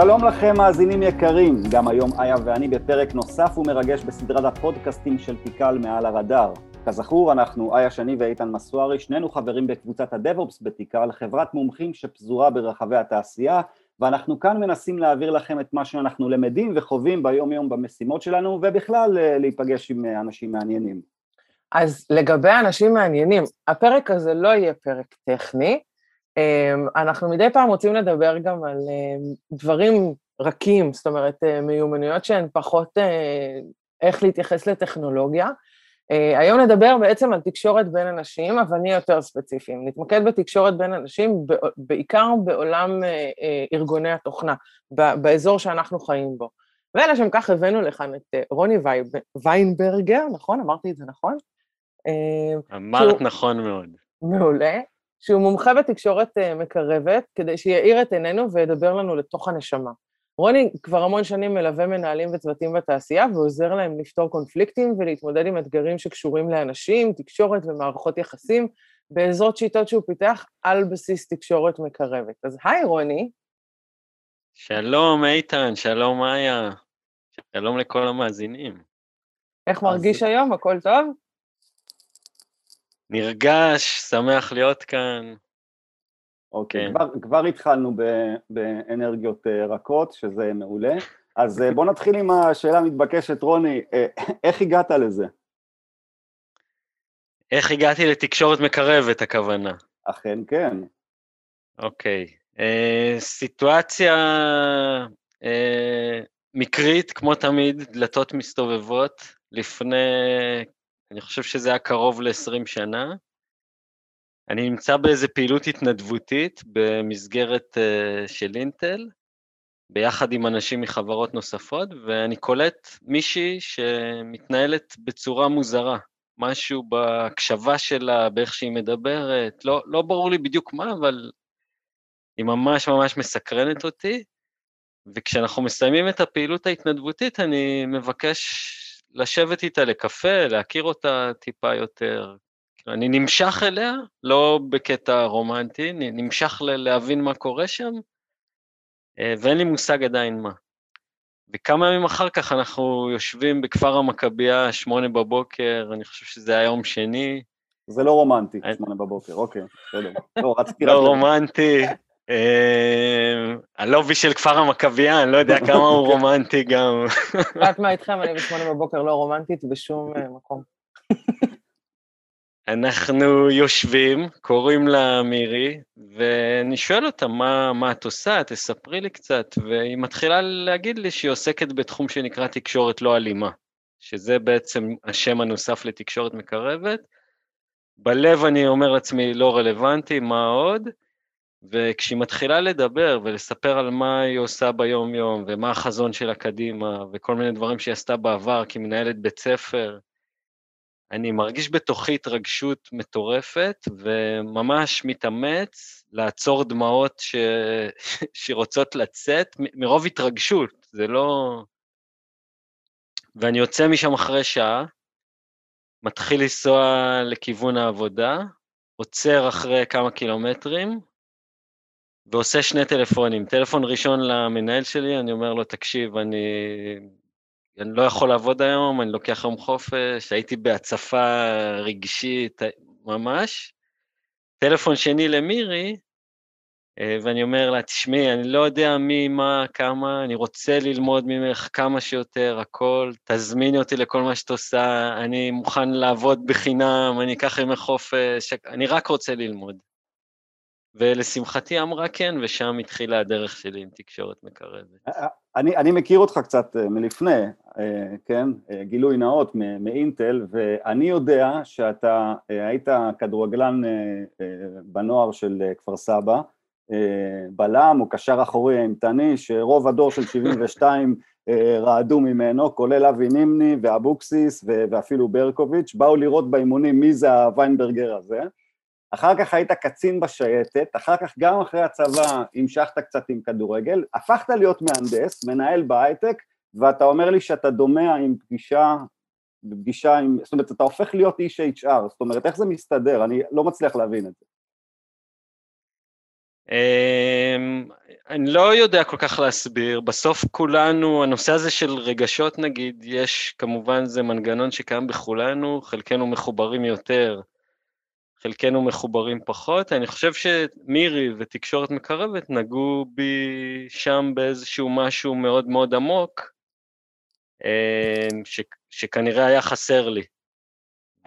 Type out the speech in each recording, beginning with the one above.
שלום לכם מאזינים יקרים, גם היום איה ואני בפרק נוסף ומרגש בסדרת הפודקאסטים של תיקל מעל הרדאר. כזכור, אנחנו איה שני ואיתן מסוארי, שנינו חברים בקבוצת הדב-אופס בתיקל, חברת מומחים שפזורה ברחבי התעשייה, ואנחנו כאן מנסים להעביר לכם את מה שאנחנו למדים וחווים ביום יום במשימות שלנו, ובכלל אה, להיפגש עם אה, אנשים מעניינים. אז לגבי אנשים מעניינים, הפרק הזה לא יהיה פרק טכני, אמ, אנחנו מדי פעם רוצים לדבר גם על אמ, דברים רכים, זאת אומרת, אה, מיומנויות שהן פחות איך להתייחס לטכנולוגיה. אה, היום נדבר בעצם על תקשורת בין אנשים, אבל נהיה יותר ספציפיים. נתמקד בתקשורת בין אנשים, בעיקר בעולם ארגוני התוכנה, באזור שאנחנו חיים בו. ולשם כך הבאנו לכאן את רוני ויינברגר, נכון? אמרתי את זה נכון? אמרת שהוא... נכון מאוד. מעולה. שהוא מומחה בתקשורת אה, מקרבת, כדי שיאיר את עינינו וידבר לנו לתוך הנשמה. רוני כבר המון שנים מלווה מנהלים וצוותים בתעשייה ועוזר להם לפתור קונפליקטים ולהתמודד עם אתגרים שקשורים לאנשים, תקשורת ומערכות יחסים, בעזרות שיטות שהוא פיתח על בסיס תקשורת מקרבת. אז היי רוני. שלום איתן, שלום מאיה, שלום לכל המאזינים. איך מרגיש אז... היום? הכל טוב? נרגש, שמח להיות כאן. אוקיי, כן. כבר, כבר התחלנו ב, באנרגיות אה, רכות, שזה מעולה. אז אה, בוא נתחיל עם השאלה המתבקשת, רוני, אה, איך הגעת לזה? איך הגעתי לתקשורת מקרבת, הכוונה? אכן כן. אוקיי. אה, סיטואציה אה, מקרית, כמו תמיד, דלתות מסתובבות. לפני אני חושב שזה היה קרוב ל-20 שנה. אני נמצא באיזה פעילות התנדבותית במסגרת uh, של אינטל, ביחד עם אנשים מחברות נוספות, ואני קולט מישהי שמתנהלת בצורה מוזרה, משהו בהקשבה שלה, באיך שהיא מדברת, לא, לא ברור לי בדיוק מה, אבל היא ממש ממש מסקרנת אותי, וכשאנחנו מסיימים את הפעילות ההתנדבותית, אני מבקש לשבת איתה לקפה, להכיר אותה טיפה יותר. אני נמשך אליה, לא בקטע רומנטי, נמשך להבין מה קורה שם, אה, ואין לי מושג עדיין מה. וכמה ימים אחר כך אנחנו יושבים בכפר המכבייה, שמונה בבוקר, אני חושב שזה היה יום שני. זה לא רומנטי, שמונה בבוקר, אוקיי, בסדר. לא, רציתי... לא רומנטי. אה, הלובי של כפר המכבייה, אני לא יודע כמה הוא רומנטי גם. רק מה איתכם, אני בשמונה בבוקר לא רומנטית בשום אה, מקום. אנחנו יושבים, קוראים לה מירי, ואני שואל אותה, מה, מה את עושה? תספרי לי קצת. והיא מתחילה להגיד לי שהיא עוסקת בתחום שנקרא תקשורת לא אלימה, שזה בעצם השם הנוסף לתקשורת מקרבת. בלב אני אומר לעצמי, לא רלוונטי, מה עוד? וכשהיא מתחילה לדבר ולספר על מה היא עושה ביום-יום ומה החזון שלה קדימה וכל מיני דברים שהיא עשתה בעבר כמנהלת בית ספר, אני מרגיש בתוכי התרגשות מטורפת וממש מתאמץ לעצור דמעות ש... שרוצות לצאת מרוב התרגשות, זה לא... ואני יוצא משם אחרי שעה, מתחיל לנסוע לכיוון העבודה, עוצר אחרי כמה קילומטרים, ועושה שני טלפונים. טלפון ראשון למנהל שלי, אני אומר לו, תקשיב, אני, אני לא יכול לעבוד היום, אני לוקח יום חופש, הייתי בהצפה רגשית ממש. טלפון שני למירי, אה, ואני אומר לה, תשמעי, אני לא יודע מי, מה, כמה, אני רוצה ללמוד ממך כמה שיותר, הכל, תזמיני אותי לכל מה שאת עושה, אני מוכן לעבוד בחינם, אני אקח ימי חופש, אני רק רוצה ללמוד. ולשמחתי אמרה כן, ושם התחילה הדרך שלי עם תקשורת מקרבת. אה, אה, אני, אני מכיר אותך קצת אה, מלפני, כן, גילוי נאות מאינטל, ואני יודע שאתה היית כדורגלן בנוער של כפר סבא, בלם או קשר אחורי אימתני, שרוב הדור של 72 רעדו ממנו, כולל אבי נימני ואבוקסיס ואפילו ברקוביץ', באו לראות באימונים מי זה הוויינברגר הזה. אחר כך היית קצין בשייטת, אחר כך גם אחרי הצבא המשכת קצת עם כדורגל, הפכת להיות מהנדס, מנהל בהייטק, ואתה אומר לי שאתה דומה עם פגישה, בפגישה עם, זאת אומרת, אתה הופך להיות איש HR, זאת אומרת, איך זה מסתדר? אני לא מצליח להבין את זה. אמ, אני לא יודע כל כך להסביר, בסוף כולנו, הנושא הזה של רגשות נגיד, יש כמובן זה מנגנון שקיים בכולנו, חלקנו מחוברים יותר, חלקנו מחוברים פחות, אני חושב שמירי ותקשורת מקרבת נגעו בי שם באיזשהו משהו מאוד מאוד עמוק, אמ, ש, שכנראה היה חסר לי.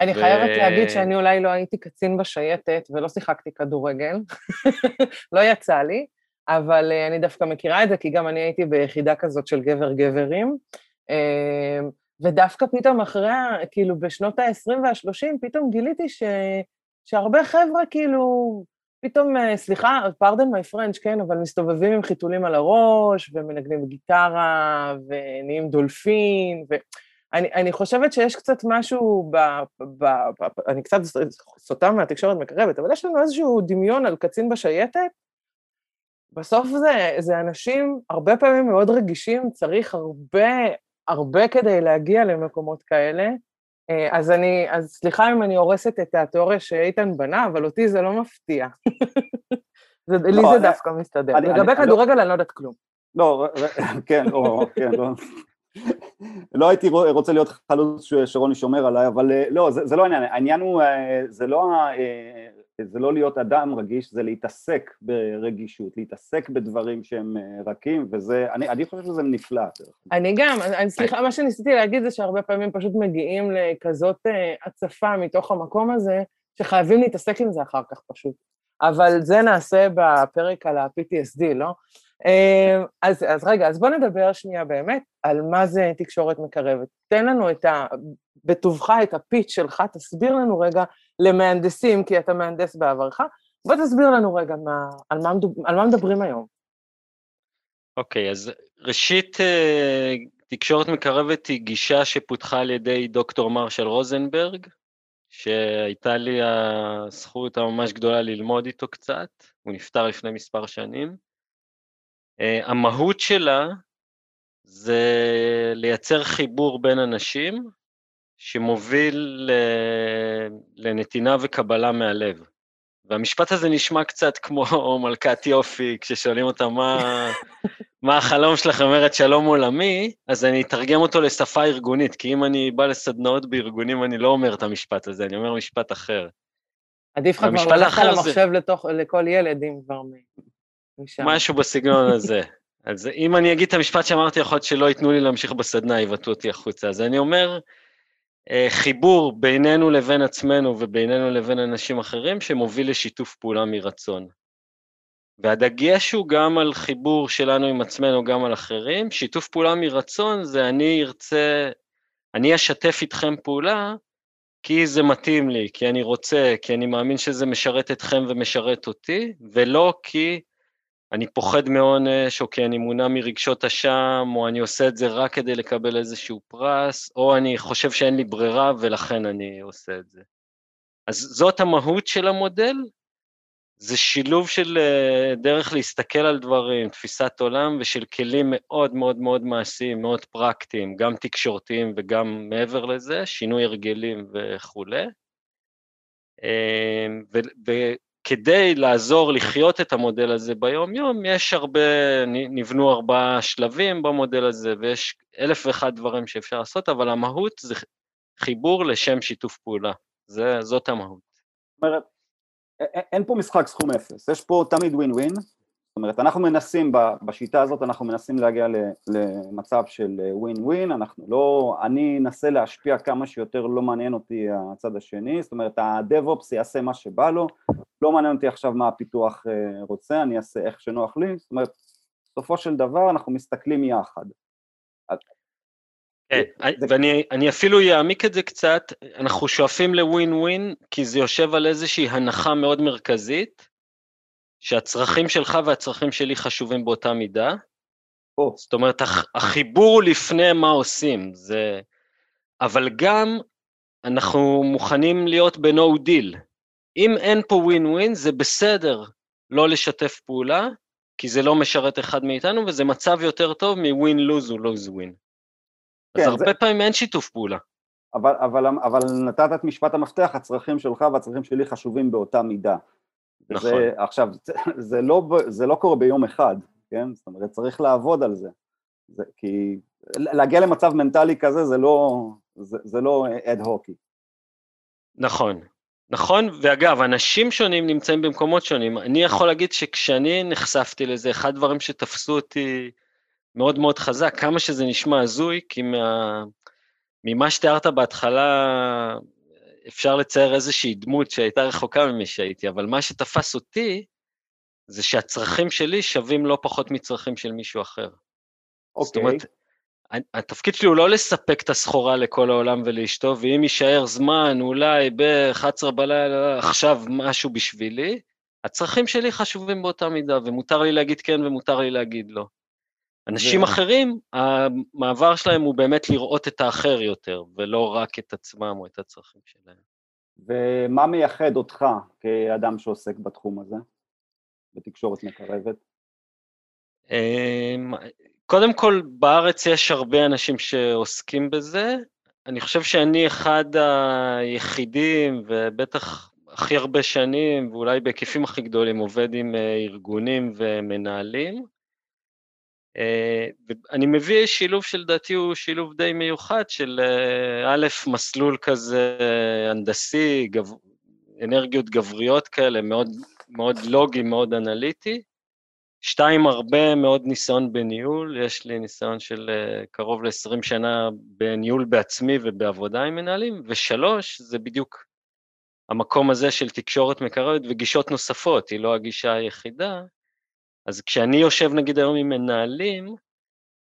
אני ו... חייבת להגיד שאני אולי לא הייתי קצין בשייטת ולא שיחקתי כדורגל, לא יצא לי, אבל uh, אני דווקא מכירה את זה, כי גם אני הייתי ביחידה כזאת של גבר-גברים, uh, ודווקא פתאום אחרי, כאילו, בשנות ה-20 וה-30, פתאום גיליתי ש... שהרבה חבר'ה, כאילו, פתאום, uh, סליחה, פרדן מי פרנץ', כן, אבל מסתובבים עם חיתולים על הראש, ומנגנים גיטרה, ונהיים דולפין, ו... אני, אני חושבת שיש קצת משהו, ב, ב, ב, ב, אני קצת סוטה מהתקשורת מקרבת, אבל יש לנו איזשהו דמיון על קצין בשייטת. בסוף זה, זה אנשים הרבה פעמים מאוד רגישים, צריך הרבה, הרבה כדי להגיע למקומות כאלה. אה, אז אני, אז סליחה אם אני הורסת את התיאוריה שאיתן בנה, אבל אותי זה לא מפתיע. זה, לי לא, זה דווקא מסתדר. לגבי אני, לא- כדורגל אני לא יודעת כלום. לא, כן, או, כן, לא. לא הייתי רוצה להיות חלוץ שרוני שומר עליי, אבל אה, לא, זה, זה לא העניין, העניין הוא, אה, זה לא, אה, זה לא להיות אדם רגיש, זה להתעסק ברגישות, להתעסק בדברים שהם רכים, וזה, אני, אני חושב שזה נפלא. אני גם, אני, סליחה, מה שניסיתי להגיד זה שהרבה פעמים פשוט מגיעים לכזאת הצפה מתוך המקום הזה, שחייבים להתעסק עם זה אחר כך פשוט. אבל זה נעשה בפרק על ה-PTSD, לא? אמ, אז, אז רגע, אז בוא נדבר שנייה באמת על מה זה תקשורת מקרבת. תן לנו את ה... בטובך את הפיץ' שלך, תסביר לנו רגע למהנדסים, כי אתה מהנדס בעברך, בוא תסביר לנו רגע מה, על, מה, על מה מדברים היום. אוקיי, okay, אז ראשית, אה, תקשורת מקרבת היא גישה שפותחה על ידי דוקטור מרשל רוזנברג, שהייתה לי הזכות הממש גדולה ללמוד איתו קצת, הוא נפטר לפני מספר שנים. Uh, המהות שלה זה לייצר חיבור בין אנשים שמוביל לנתינה וקבלה מהלב. והמשפט הזה נשמע קצת כמו מלכת יופי, כששואלים אותה מה, מה החלום שלך אומרת שלום עולמי, אז אני אתרגם אותו לשפה ארגונית, כי אם אני בא לסדנאות בארגונים, אני לא אומר את המשפט הזה, אני אומר משפט אחר. עדיף לך כבר לקחת על המחשב זה... לתוך, לכל ילד, אם כבר. משהו בסגנון הזה. אז אם אני אגיד את המשפט שאמרתי, יכול להיות שלא ייתנו לי להמשיך בסדנה, יבטאו אותי החוצה. אז אני אומר, אה, חיבור בינינו לבין עצמנו ובינינו לבין אנשים אחרים שמוביל לשיתוף פעולה מרצון. והדגש הוא גם על חיבור שלנו עם עצמנו, גם על אחרים. שיתוף פעולה מרצון זה אני ארצה, אני אשתף איתכם פעולה כי זה מתאים לי, כי אני רוצה, כי אני מאמין שזה משרת אתכם ומשרת אותי, ולא כי אני פוחד מעונש, או כי אני מונע מרגשות אשם, או אני עושה את זה רק כדי לקבל איזשהו פרס, או אני חושב שאין לי ברירה ולכן אני עושה את זה. אז זאת המהות של המודל, זה שילוב של אה, דרך להסתכל על דברים, תפיסת עולם ושל כלים מאוד מאוד מאוד מעשיים, מאוד פרקטיים, גם תקשורתיים וגם מעבר לזה, שינוי הרגלים וכולי. אה, וכדי לעזור לחיות את המודל הזה ביום-יום, יש הרבה, נבנו ארבעה שלבים במודל הזה, ויש אלף ואחד דברים שאפשר לעשות, אבל המהות זה חיבור לשם שיתוף פעולה. זה, זאת המהות. זאת אומרת, אין פה משחק סכום אפס, יש פה תמיד ווין ווין, זאת אומרת אנחנו מנסים, בשיטה הזאת אנחנו מנסים להגיע למצב של ווין ווין, אנחנו לא, אני אנסה להשפיע כמה שיותר, לא מעניין אותי הצד השני, זאת אומרת הדב-אופס יעשה מה שבא לו, לא מעניין אותי עכשיו מה הפיתוח אה, רוצה, אני אעשה איך שנוח לי, זאת אומרת בסופו של דבר אנחנו מסתכלים יחד. כן, ואני אפילו אעמיק את זה קצת, אנחנו שואפים לווין ווין, כי זה יושב על איזושהי הנחה מאוד מרכזית, שהצרכים שלך והצרכים שלי חשובים באותה מידה. Oh. זאת אומרת, החיבור לפני מה עושים, זה... אבל גם אנחנו מוכנים להיות ב-no deal. אם אין פה ווין ווין, זה בסדר לא לשתף פעולה, כי זה לא משרת אחד מאיתנו, וזה מצב יותר טוב מווין לוז או לוז ווין. אז כן, הרבה זה- פעמים אין שיתוף פעולה. אבל, אבל, אבל נתת את משפט המפתח, הצרכים שלך והצרכים שלי חשובים באותה מידה. נכון. זה, עכשיו, זה, לא, זה לא קורה ביום אחד, כן? זאת אומרת, צריך לעבוד על זה. זה כי להגיע למצב מנטלי כזה זה לא, זה, זה לא אד הוקי. נכון. נכון, ואגב, אנשים שונים נמצאים במקומות שונים. אני יכול להגיד שכשאני נחשפתי לזה, אחד הדברים שתפסו אותי מאוד מאוד חזק, כמה שזה נשמע הזוי, כי מה, ממה שתיארת בהתחלה, אפשר לצייר איזושהי דמות שהייתה רחוקה ממי שהייתי, אבל מה שתפס אותי, זה שהצרכים שלי שווים לא פחות מצרכים של מישהו אחר. זאת אוקיי, אומרת, ה- התפקיד שלי הוא לא לספק את הסחורה לכל העולם ולאשתו, ואם יישאר זמן, אולי ב-11 בלילה, עכשיו משהו בשבילי, הצרכים שלי חשובים באותה מידה, ומותר לי להגיד כן ומותר לי להגיד לא. אנשים ו- אחרים, המעבר שלהם הוא באמת לראות את האחר יותר, ולא רק את עצמם או את הצרכים שלהם. ומה מייחד אותך כאדם שעוסק בתחום הזה, בתקשורת מקרבת? אמ, קודם כל, בארץ יש הרבה אנשים שעוסקים בזה. אני חושב שאני אחד היחידים, ובטח הכי הרבה שנים, ואולי בהיקפים הכי גדולים, עובד עם אה, ארגונים ומנהלים. אה, ואני מביא שילוב שלדעתי הוא שילוב די מיוחד של אה, א', מסלול כזה הנדסי, גב... אנרגיות גבריות כאלה, מאוד, מאוד לוגי, מאוד אנליטי. שתיים, הרבה מאוד ניסיון בניהול, יש לי ניסיון של קרוב ל-20 שנה בניהול בעצמי ובעבודה עם מנהלים, ושלוש, זה בדיוק המקום הזה של תקשורת מקרבת וגישות נוספות, היא לא הגישה היחידה. אז כשאני יושב נגיד היום עם מנהלים,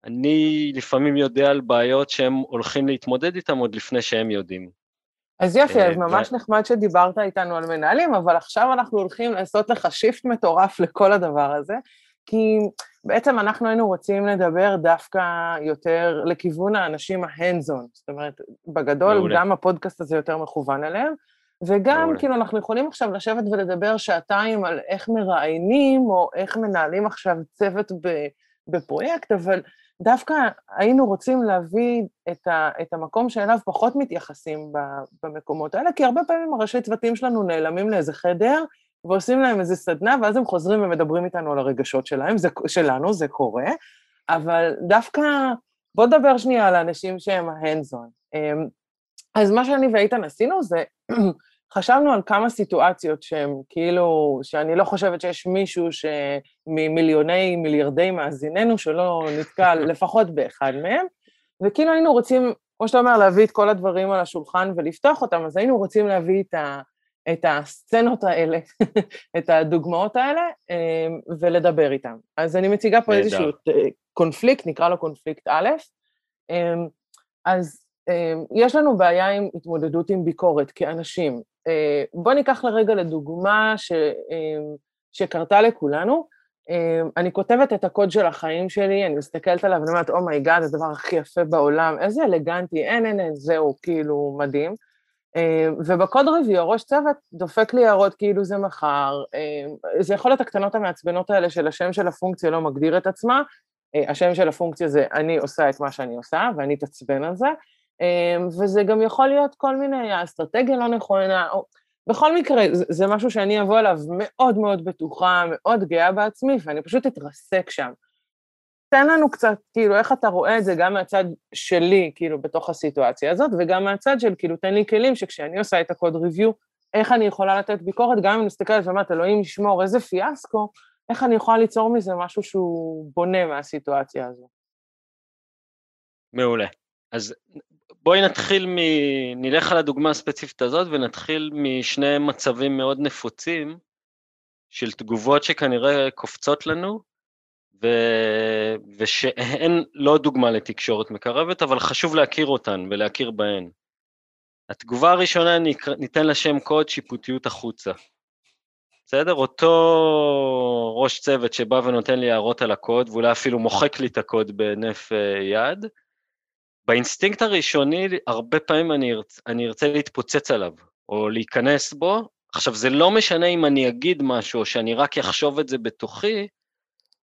אני לפעמים יודע על בעיות שהם הולכים להתמודד איתם עוד לפני שהם יודעים. אז יופי, אה, אז ממש נחמד שדיברת איתנו על מנהלים, אבל עכשיו אנחנו הולכים לעשות לך שיפט מטורף לכל הדבר הזה, כי בעצם אנחנו היינו רוצים לדבר דווקא יותר לכיוון האנשים ההנדזון, זאת אומרת, בגדול מעולה. גם הפודקאסט הזה יותר מכוון אליהם, וגם. כאילו אנחנו יכולים עכשיו לשבת ולדבר שעתיים על איך מראיינים, או איך מנהלים עכשיו צוות בפרויקט, אבל דווקא היינו רוצים להביא את, ה, את המקום שאליו פחות מתייחסים במקומות האלה, כי הרבה פעמים הראשי צוותים שלנו נעלמים לאיזה חדר, ועושים להם איזה סדנה, ואז הם חוזרים ומדברים איתנו על הרגשות שלהם, זה, שלנו, זה קורה, אבל דווקא, בוא נדבר שנייה על האנשים שהם ההנדזון. אז מה שאני ואיתן עשינו זה, חשבנו על כמה סיטואציות שהן כאילו, שאני לא חושבת שיש מישהו שממיליוני, מיליארדי מאזיננו שלא נתקל לפחות באחד מהם, וכאילו היינו רוצים, כמו שאתה אומר, להביא את כל הדברים על השולחן ולפתוח אותם, אז היינו רוצים להביא את, ה, את הסצנות האלה, את הדוגמאות האלה, אמ, ולדבר איתם. אז אני מציגה פה. איזשהו אה, קונפליקט, נקרא לו קונפליקט א', אמ, אז אמ, יש לנו בעיה עם התמודדות עם ביקורת כאנשים. אה, בואו ניקח לרגע לדוגמה ש, אמ, שקרתה לכולנו. אמ, אני כותבת את הקוד של החיים שלי, אני מסתכלת עליו ואני אומרת, oh my god, זה הדבר הכי יפה בעולם, איזה אלגנטי, אין, אין, אין, זהו, כאילו, מדהים. וב code review, ראש צוות דופק לי הערות כאילו אין מחר. זה יכול להיות הקטנות המעצבנות האלה של השם של הפונקציה לא מגדיר את עצמה, אה, השם של הפונקציה זה אני עושה את מה שאני עושה, ואני אתעצבן על זה, וזה גם יכול להיות כל מיני, האסטרטגיה לא נכונה, או... בכל מקרה, זה, זה משהו שאני אבוא אליו מאוד מאוד בטוחה, מאוד גאה בעצמי, ואני פשוט אתרסק שם. תן לנו קצת, כאילו, איך אתה רואה את זה גם מהצד שלי, כאילו, בתוך הסיטואציה הזאת, וגם מהצד של, כאילו, תן לי כלים שכשאני עושה את הקוד ריוויו, איך אני יכולה לתת ביקורת, גם אם אני מסתכלת ואומרת, אלוהים ישמור, איזה פיאסקו, איך אני יכולה ליצור מזה משהו שהוא בונה מהסיטואציה הזו. מעולה. אז בואי נתחיל מ... נלך על הדוגמה הספציפית הזאת ונתחיל משני מצבים מאוד נפוצים של תגובות שכנראה קופצות לנו, ו... ושהן לא דוגמה לתקשורת מקרבת, אבל חשוב להכיר אותן ולהכיר בהן. התגובה הראשונה. ניתן לה שם קוד שיפוטיות החוצה. בסדר? אותו ראש צוות שבא ונותן לי הערות על הקוד, ואולי אפילו מוחק לי את הקוד בהינף אה, יד, באינסטינקט הראשוני, הרבה פעמים אני ארצה, אני ארצה להתפוצץ עליו, או להיכנס בו, עכשיו, זה לא משנה אם אני אגיד משהו או שאני רק אחשוב את זה בתוכי,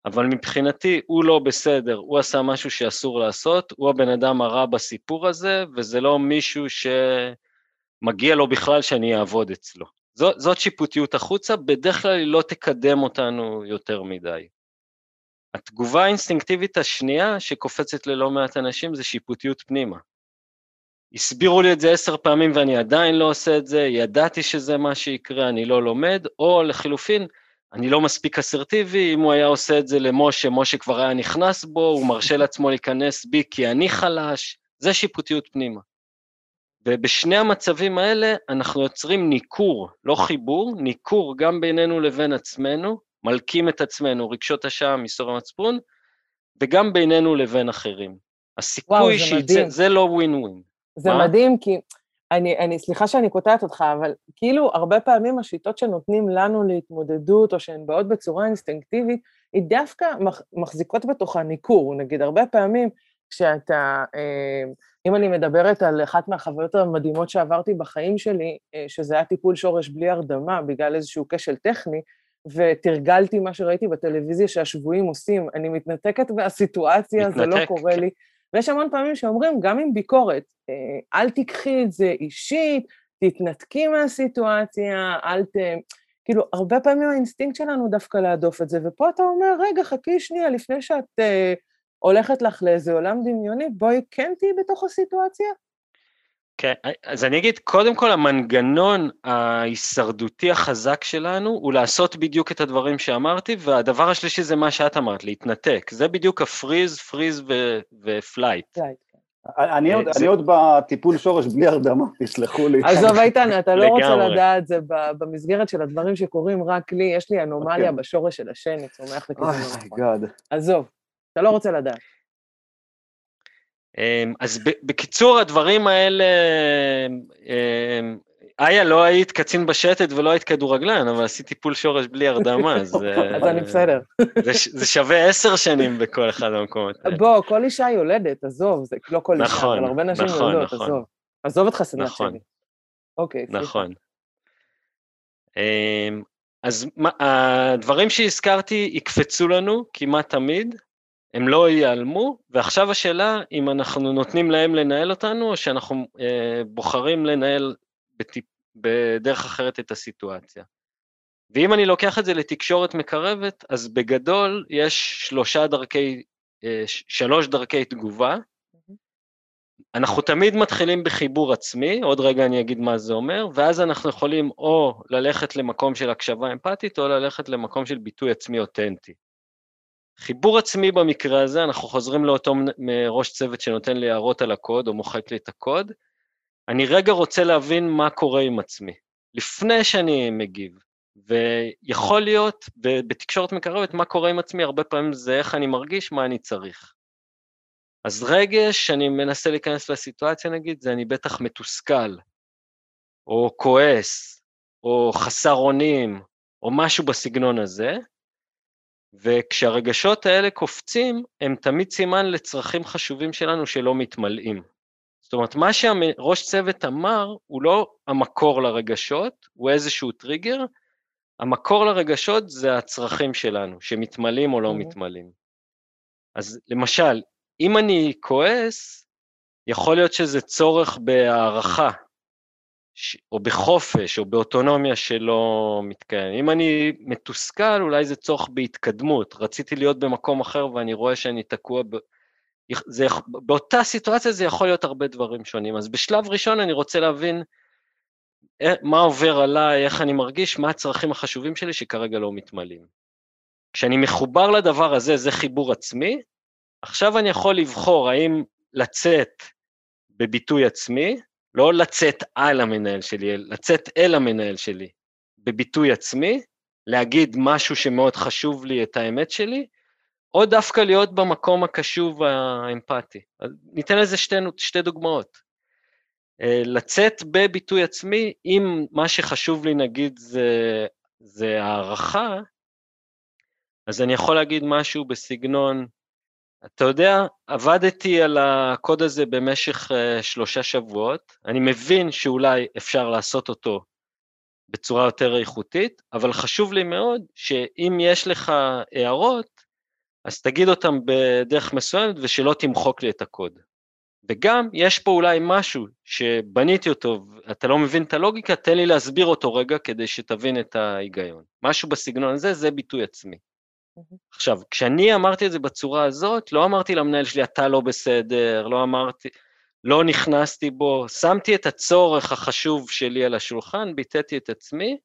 אבל מבחינתי הוא לא בסדר, הוא עשה משהו שאסור לעשות, הוא הבן אדם הרע בסיפור הזה, וזה לא מישהו שמגיע לו בכלל שאני אעבוד אצלו. זאת, זאת שיפוטיות החוצה, בדרך כלל היא לא תקדם אותנו יותר מדי. התגובה האינסטינקטיבית השנייה שקופצת ללא מעט אנשים זה שיפוטיות פנימה. הסבירו לי את זה עשר פעמים ואני עדיין לא עושה את זה, ידעתי שזה מה שיקרה, אני לא לומד, או לחילופין, אני לא מספיק אסרטיבי, אם הוא היה עושה את זה למשה, משה כבר היה נכנס בו, הוא מרשה לעצמו להיכנס בי כי אני חלש, זה שיפוטיות פנימה. ובשני המצבים האלה אנחנו יוצרים ניכור, לא חיבור, ניכור גם בינינו לבין עצמנו, מלקים את עצמנו, רגשות השעה, מיסור המצפון, וגם בינינו לבין אחרים. הסיכוי וואו, שיצא, זה לא ווין ווין. זה מה? מדהים, כי אני, אני, סליחה שאני קוטעת אותך, אבל כאילו הרבה פעמים השיטות שנותנים לנו להתמודדות, או שהן באות בצורה אינסטינקטיבית, היא דווקא מח, מחזיקות בתוכה ניכור. נגיד, הרבה פעמים כשאתה, אה, אם אני מדברת על אחת מהחוויות המדהימות שעברתי בחיים שלי, אה, שזה היה טיפול שורש בלי הרדמה בגלל איזשהו כשל טכני, ותרגלתי מה שראיתי בטלוויזיה שהשבויים עושים, אני מתנתקת מהסיטואציה, מתנתק. זה לא קורה לי. ויש המון פעמים שאומרים, גם עם ביקורת, אה, אל תיקחי את זה אישית, תתנתקי מהסיטואציה, אל ת... כאילו, הרבה פעמים האינסטינקט שלנו דווקא להדוף את זה, ופה אתה אומר, רגע, חכי שנייה, לפני שאת uh, הולכת לך לאיזה עולם דמיוני, בואי כן תהיי בתוך הסיטואציה. כן, אז אני אגיד, קודם כל המנגנון ההישרדותי החזק שלנו הוא לעשות בדיוק את הדברים שאמרתי, והדבר השלישי זה מה שאת אמרת, להתנתק. זה בדיוק ה freeze, freeze ו flight. אני עוד, אני עוד בטיפול שורש בלי הרדמה, תסלחו לי. עזוב איתן, אתה לא רוצה לדעת זה במסגרת של הדברים שקורים רק לי, יש לי אנומליה אוקיי. בשורש של השן, צומח לכיוון נכון. עזוב, אתה לא רוצה לדעת. אמ, אז בקיצור, הדברים האלה, אמ, איה, לא היית קצין בשטח ולא היית כדורגלן, אבל עשית טיפול שורש בלי הרדמה, אז... אז אני בסדר. זה שווה עשר שנים בכל אחד המקומות האלה. בוא, כל אישה יולדת, עזוב, זה לא כל אישה, נכון, אבל הרבה נשים נכון, יולדות, נכון. עזוב. עזוב אותך סדנת. שלי. אוקיי. נכון. אמ, אז הדברים שהזכרתי יקפצו לנו כמעט תמיד, הם לא ייעלמו, ועכשיו השאלה אם אנחנו נותנים להם לנהל אותנו, או שאנחנו אה, בוחרים לנהל בטיפ, בדרך אחרת את הסיטואציה. ואם אני לוקח את זה לתקשורת מקרבת, אז בגדול יש שלושה דרכי, אה, שלוש דרכי תגובה. אנחנו תמיד מתחילים בחיבור עצמי, עוד רגע אני אגיד מה זה אומר, ואז אנחנו יכולים או ללכת למקום של הקשבה אמפתית, או ללכת למקום של ביטוי עצמי אותנטי. חיבור עצמי במקרה הזה, אנחנו חוזרים לאותו ראש צוות שנותן לי הערות על הקוד, או מוחק לי את הקוד. אני רגע רוצה להבין מה קורה עם עצמי, לפני שאני מגיב. ויכול להיות, בתקשורת מקרבת, מה קורה עם עצמי, הרבה פעמים זה איך אני מרגיש, מה אני צריך. אז רגש, שאני מנסה להיכנס לסיטואציה נגיד, זה אני בטח מתוסכל, או כועס, או חסר אונים, או משהו בסגנון הזה, וכשהרגשות האלה קופצים, הם תמיד סימן לצרכים חשובים שלנו שלא מתמלאים. זאת אומרת, מה שהראש צוות אמר הוא לא המקור לרגשות, הוא איזשהו טריגר, המקור לרגשות זה הצרכים שלנו, שמתמלאים או לא mm-hmm. מתמלאים. אז למשל, אם אני כועס, יכול להיות שזה צורך בהערכה, או בחופש, או באוטונומיה שלא מתקיים. אם אני מתוסכל, אולי זה צורך בהתקדמות. רציתי להיות במקום אחר ואני רואה שאני תקוע ב... זה, באותה סיטואציה זה יכול להיות הרבה דברים שונים. אז בשלב ראשון אני רוצה להבין אה, מה עובר עליי, איך אני מרגיש, מה הצרכים החשובים שלי שכרגע לא מתמלאים. כשאני מחובר לדבר הזה, זה חיבור עצמי, עכשיו אני יכול לבחור האם לצאת בביטוי עצמי, לא לצאת על המנהל שלי, לצאת אל המנהל שלי, בביטוי עצמי, להגיד משהו שמאוד חשוב לי, את האמת שלי, או דווקא להיות במקום הקשוב האמפתי. ניתן לזה שתי, שתי דוגמאות. אה, לצאת בביטוי עצמי, אם מה שחשוב לי נגיד זה, זה הערכה, אז אני יכול להגיד משהו בסגנון, אתה יודע, עבדתי על הקוד הזה במשך uh, שלושה שבועות, אני מבין שאולי אפשר לעשות אותו בצורה יותר איכותית, אבל חשוב לי מאוד שאם יש לך הערות, אז תגיד אותם בדרך מסוימת ושלא תמחוק לי את הקוד. וגם, יש פה אולי משהו שבניתי אותו, אתה לא מבין את הלוגיקה, תן לי להסביר אותו רגע כדי שתבין את ההיגיון. משהו בסגנון הזה, זה ביטוי עצמי. עכשיו, כשאני אמרתי את זה בצורה הזאת, לא אמרתי למנהל שלי, אתה לא בסדר, לא אמרתי, לא נכנסתי בו, שמתי את הצורך החשוב שלי על השולחן, ביטאתי את עצמי,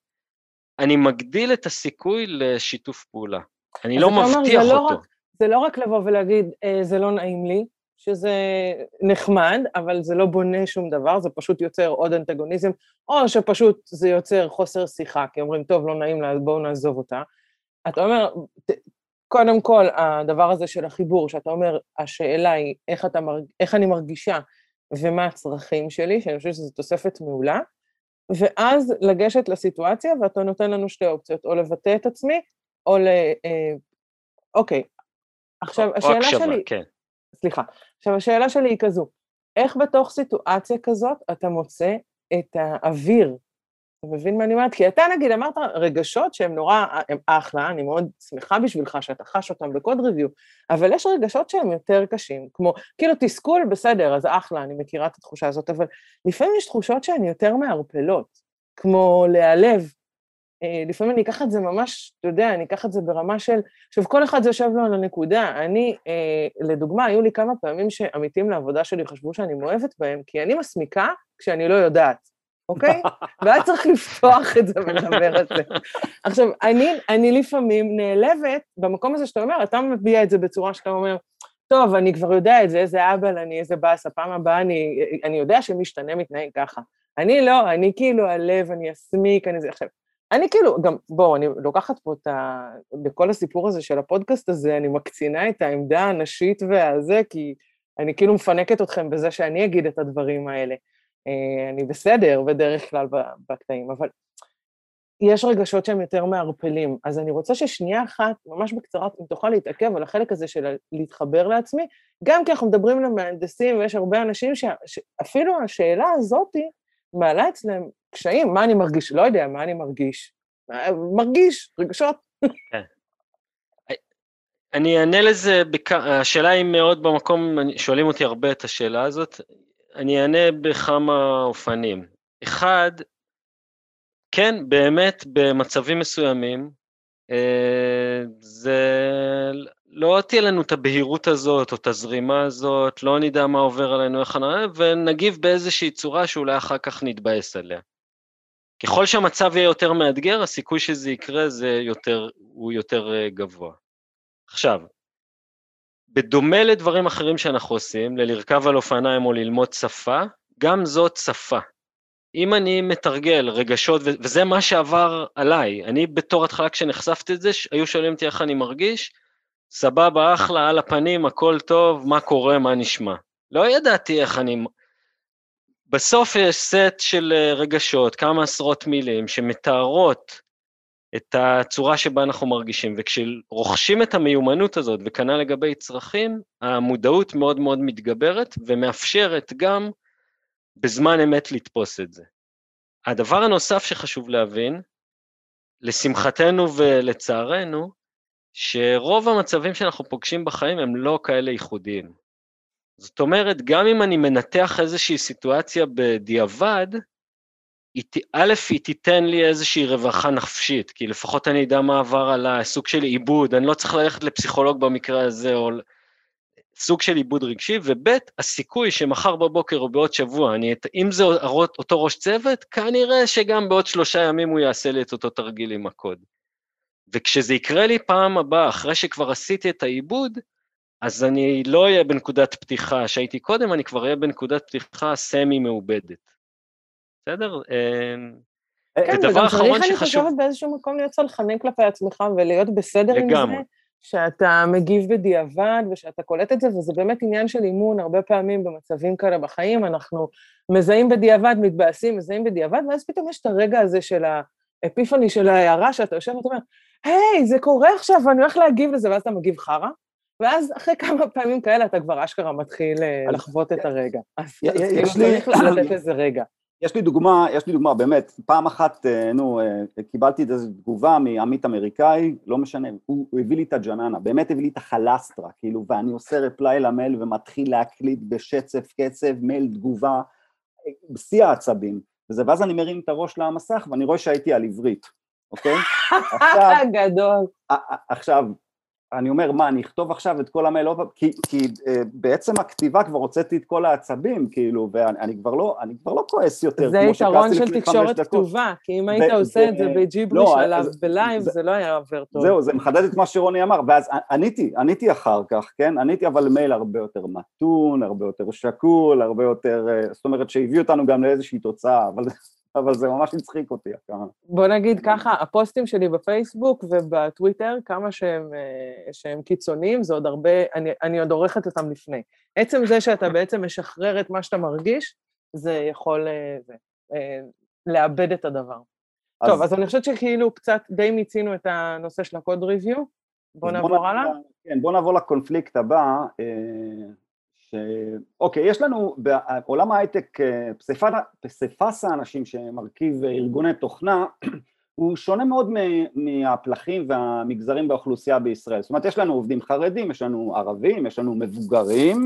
אני מגדיל את הסיכוי לשיתוף פעולה. אני לא מבטיח לא אותו. רק, זה לא רק לבוא ולהגיד, אה, זה לא נעים לי, שזה נחמד, אבל זה לא בונה שום דבר, זה פשוט יוצר עוד אנטגוניזם, או שפשוט זה יוצר חוסר שיחה, כי אומרים, טוב, לא נעים לה, בואו נעזוב אותה. אתה אומר, קודם כל, הדבר הזה של החיבור, שאתה אומר, השאלה היא איך, אתה מרג... איך אני מרגישה ומה הצרכים שלי, שאני חושבת שזו תוספת מעולה, ואז לגשת לסיטואציה, ואתה נותן לנו שתי אופציות, או לבטא את עצמי, או ל... אה, אוקיי, עכשיו, השאלה או הקשבה, שלי... כן. סליחה. עכשיו, השאלה שלי היא כזו, איך בתוך סיטואציה כזאת אתה מוצא את האוויר? אתה מבין מה אני אומרת? כי אתה נגיד אמרת רגשות שהם נורא, הם אחלה, אני מאוד שמחה בשבילך שאתה חש אותם בקוד ריוויו, אבל יש רגשות שהם יותר קשים, כמו, כאילו תסכול בסדר, אז אחלה, אני מכירה את התחושה הזאת, אבל לפעמים יש תחושות שהן יותר מערפלות, כמו להיעלב, אה, לפעמים אני אקח את זה ממש, אתה יודע, אני אקח את זה ברמה של... עכשיו, כל אחד זה יושב לו על הנקודה. אני, אה, לדוגמה, היו לי כמה פעמים שעמיתים לעבודה שלי חשבו שאני מאוהבת בהם, כי אני מסמיקה כשאני לא יודעת, אוקיי? והיה צריך לפתוח את זה ולדבר על זה. עכשיו, אני, אני לפעמים נעלבת במקום הזה שאתה אומר, אתה מביע את זה בצורה שאתה אומר, טוב, אני כבר יודע את זה, איזה אבא אני, איזה באסה, פעם הבאה אני, אני יודע שמשתנה מתנהג ככה. אני לא, אני כאילו הלב, אני אסמיק, אני זה. עכשיו, אני כאילו, גם, בואו, אני לוקחת פה את ה... בכל הסיפור הזה של הפודקאסט הזה, אני מקצינה את העמדה הנשית והזה, כי אני כאילו מפנקת אתכם בזה שאני אגיד את הדברים האלה. אה, אני בסדר בדרך כלל בקטעים, אבל יש רגשות שהם יותר מערפלים. אז אני רוצה ששנייה אחת, ממש בקצרה, אם תוכל להתעכב על החלק הזה של להתחבר לעצמי, גם כי אנחנו מדברים למהנדסים, ויש הרבה אנשים שאפילו השאלה הזאתי מעלה אצלם קשיים, מה אני מרגיש? לא יודע, מה אני מרגיש? מרגיש, רגשות. כן. אני אענה לזה, בכ... השאלה היא מאוד במקום, שואלים אותי הרבה את השאלה הזאת, אני אענה בכמה אופנים. אחד, כן, באמת, במצבים מסוימים, אה, זה לא תהיה לנו את הבהירות הזאת, או את הזרימה הזאת, לא נדע מה עובר עלינו, איך אנחנו, ונגיב באיזושהי צורה שאולי אחר כך נתבאס עליה. ככל שהמצב יהיה יותר מאתגר, הסיכוי שזה יקרה זה יותר, הוא יותר אה, גבוה. עכשיו, בדומה לדברים אחרים שאנחנו עושים, ללרכב על אופניים או ללמוד שפה, גם זאת שפה. אם אני מתרגל רגשות, וזה מה שעבר עליי, אני בתור התחלה כשנחשפתי את זה, היו שואלים אותי איך אני מרגיש, סבבה, אחלה, על הפנים, הכל טוב, מה קורה, מה נשמע. לא ידעתי איך אני... בסוף יש סט של אה, רגשות, כמה עשרות מילים, שמתארות את הצורה שבה אנחנו מרגישים, וכשרוכשים את המיומנות הזאת, וכנ"ל לגבי צרכים, המודעות מאוד מאוד מתגברת, ומאפשרת גם בזמן אמת לתפוס את זה. הדבר הנוסף שחשוב להבין, לשמחתנו ולצערנו, שרוב המצבים שאנחנו פוגשים בחיים הם לא כאלה ייחודיים. זאת אומרת, גם אם אני מנתח איזושהי סיטואציה בדיעבד, א', היא תיתן לי איזושהי רווחה נפשית, כי לפחות אני אדע מה עבר עליי, סוג של עיבוד, אני לא צריך ללכת לפסיכולוג במקרה הזה, או סוג של עיבוד רגשי, וב', הסיכוי שמחר בבוקר או בעוד שבוע, אני, אם זה אותו ראש צוות, כנראה שגם בעוד שלושה ימים הוא יעשה לי את אותו תרגיל עם הקוד. וכשזה יקרה לי פעם הבאה, אחרי שכבר עשיתי את העיבוד, אז אני לא אהיה בנקודת פתיחה שהייתי קודם, אני כבר אהיה בנקודת פתיחה סמי מעובדת. בסדר? כן, וגם צריך, אני חושבת, באיזשהו מקום להיות צלחני כלפי עצמך ולהיות בסדר לגמרי. עם זה, שאתה מגיב בדיעבד ושאתה קולט את זה, וזה באמת עניין של אימון, הרבה פעמים במצבים כאלה בחיים, אנחנו מזהים בדיעבד, מתבאסים, מזהים בדיעבד, ואז פתאום יש את הרגע הזה של האפיפני של ההערה, שאתה יושב ואתה אומר, היי, זה קורה עכשיו, ואני הולך להגיב לזה, ואז אתה מגיב חרא, ואז אחרי כמה פעמים כאלה אתה כבר אשכרה מתחיל אה, לחוות את הרגע. אז כאילו צריך לתת איזה רגע. יש לי דוגמה, יש לי דוגמה, באמת, פעם אחת, אה, נו, אה, קיבלתי איזו תגובה מעמית אמריקאי, לא משנה, הוא, הוא הביא לי את הג'ננה, באמת הביא לי את החלסטרה, כאילו, ואני עושה רפליי למייל ומתחיל להקליט בשצף קצב, מייל תגובה, בשיא העצבים, וזה, ואז אני מרים את הראש למסך ואני רואה שהייתי על עברית, אוקיי? עכשיו, גדול. עכשיו, אני אומר, מה, אני אכתוב עכשיו את כל המייל פעם? כי, כי uh, בעצם הכתיבה כבר הוצאתי את כל העצבים, כאילו, ואני כבר לא, אני כבר לא כועס יותר, זה יתרון של תקשורת כתובה, כי אם היית עושה את זה בג'יבריש לא, עליו ב live, זה, זה לא היה עובר טוב. זהו, זה מחדד את מה שרוני אמר, ואז עניתי, עניתי אחר כך, כן? עניתי אבל מייל הרבה יותר מתון, הרבה יותר שקול, הרבה יותר, uh, זאת אומרת שהביא אותנו גם לאיזושהי תוצאה, אבל אבל זה ממש הצחיק אותי. בוא נגיד ככה, הפוסטים שלי בפייסבוק ובטוויטר, כמה שהם, אה, שהם קיצוניים, זה עוד הרבה, אני, אני עוד עורכת אותם לפני. עצם זה שאתה בעצם משחרר את מה שאתה מרגיש, זה יכול אה, זה, אה, לאבד את הדבר. אז... טוב, אז אני חושבת שכאילו קצת די מיצינו את הנושא של הקוד ריוויו. בוא נעבור הלאה. כן, בוא נעבור לקונפליקט הבא. ש... אוקיי, יש לנו בעולם ההייטק אה, פסיפס האנשים שמרכיב ארגוני תוכנה הוא שונה מאוד מהפלחים והמגזרים באוכלוסייה בישראל. זאת אומרת, יש לנו עובדים חרדים, יש לנו ערבים, יש לנו מבוגרים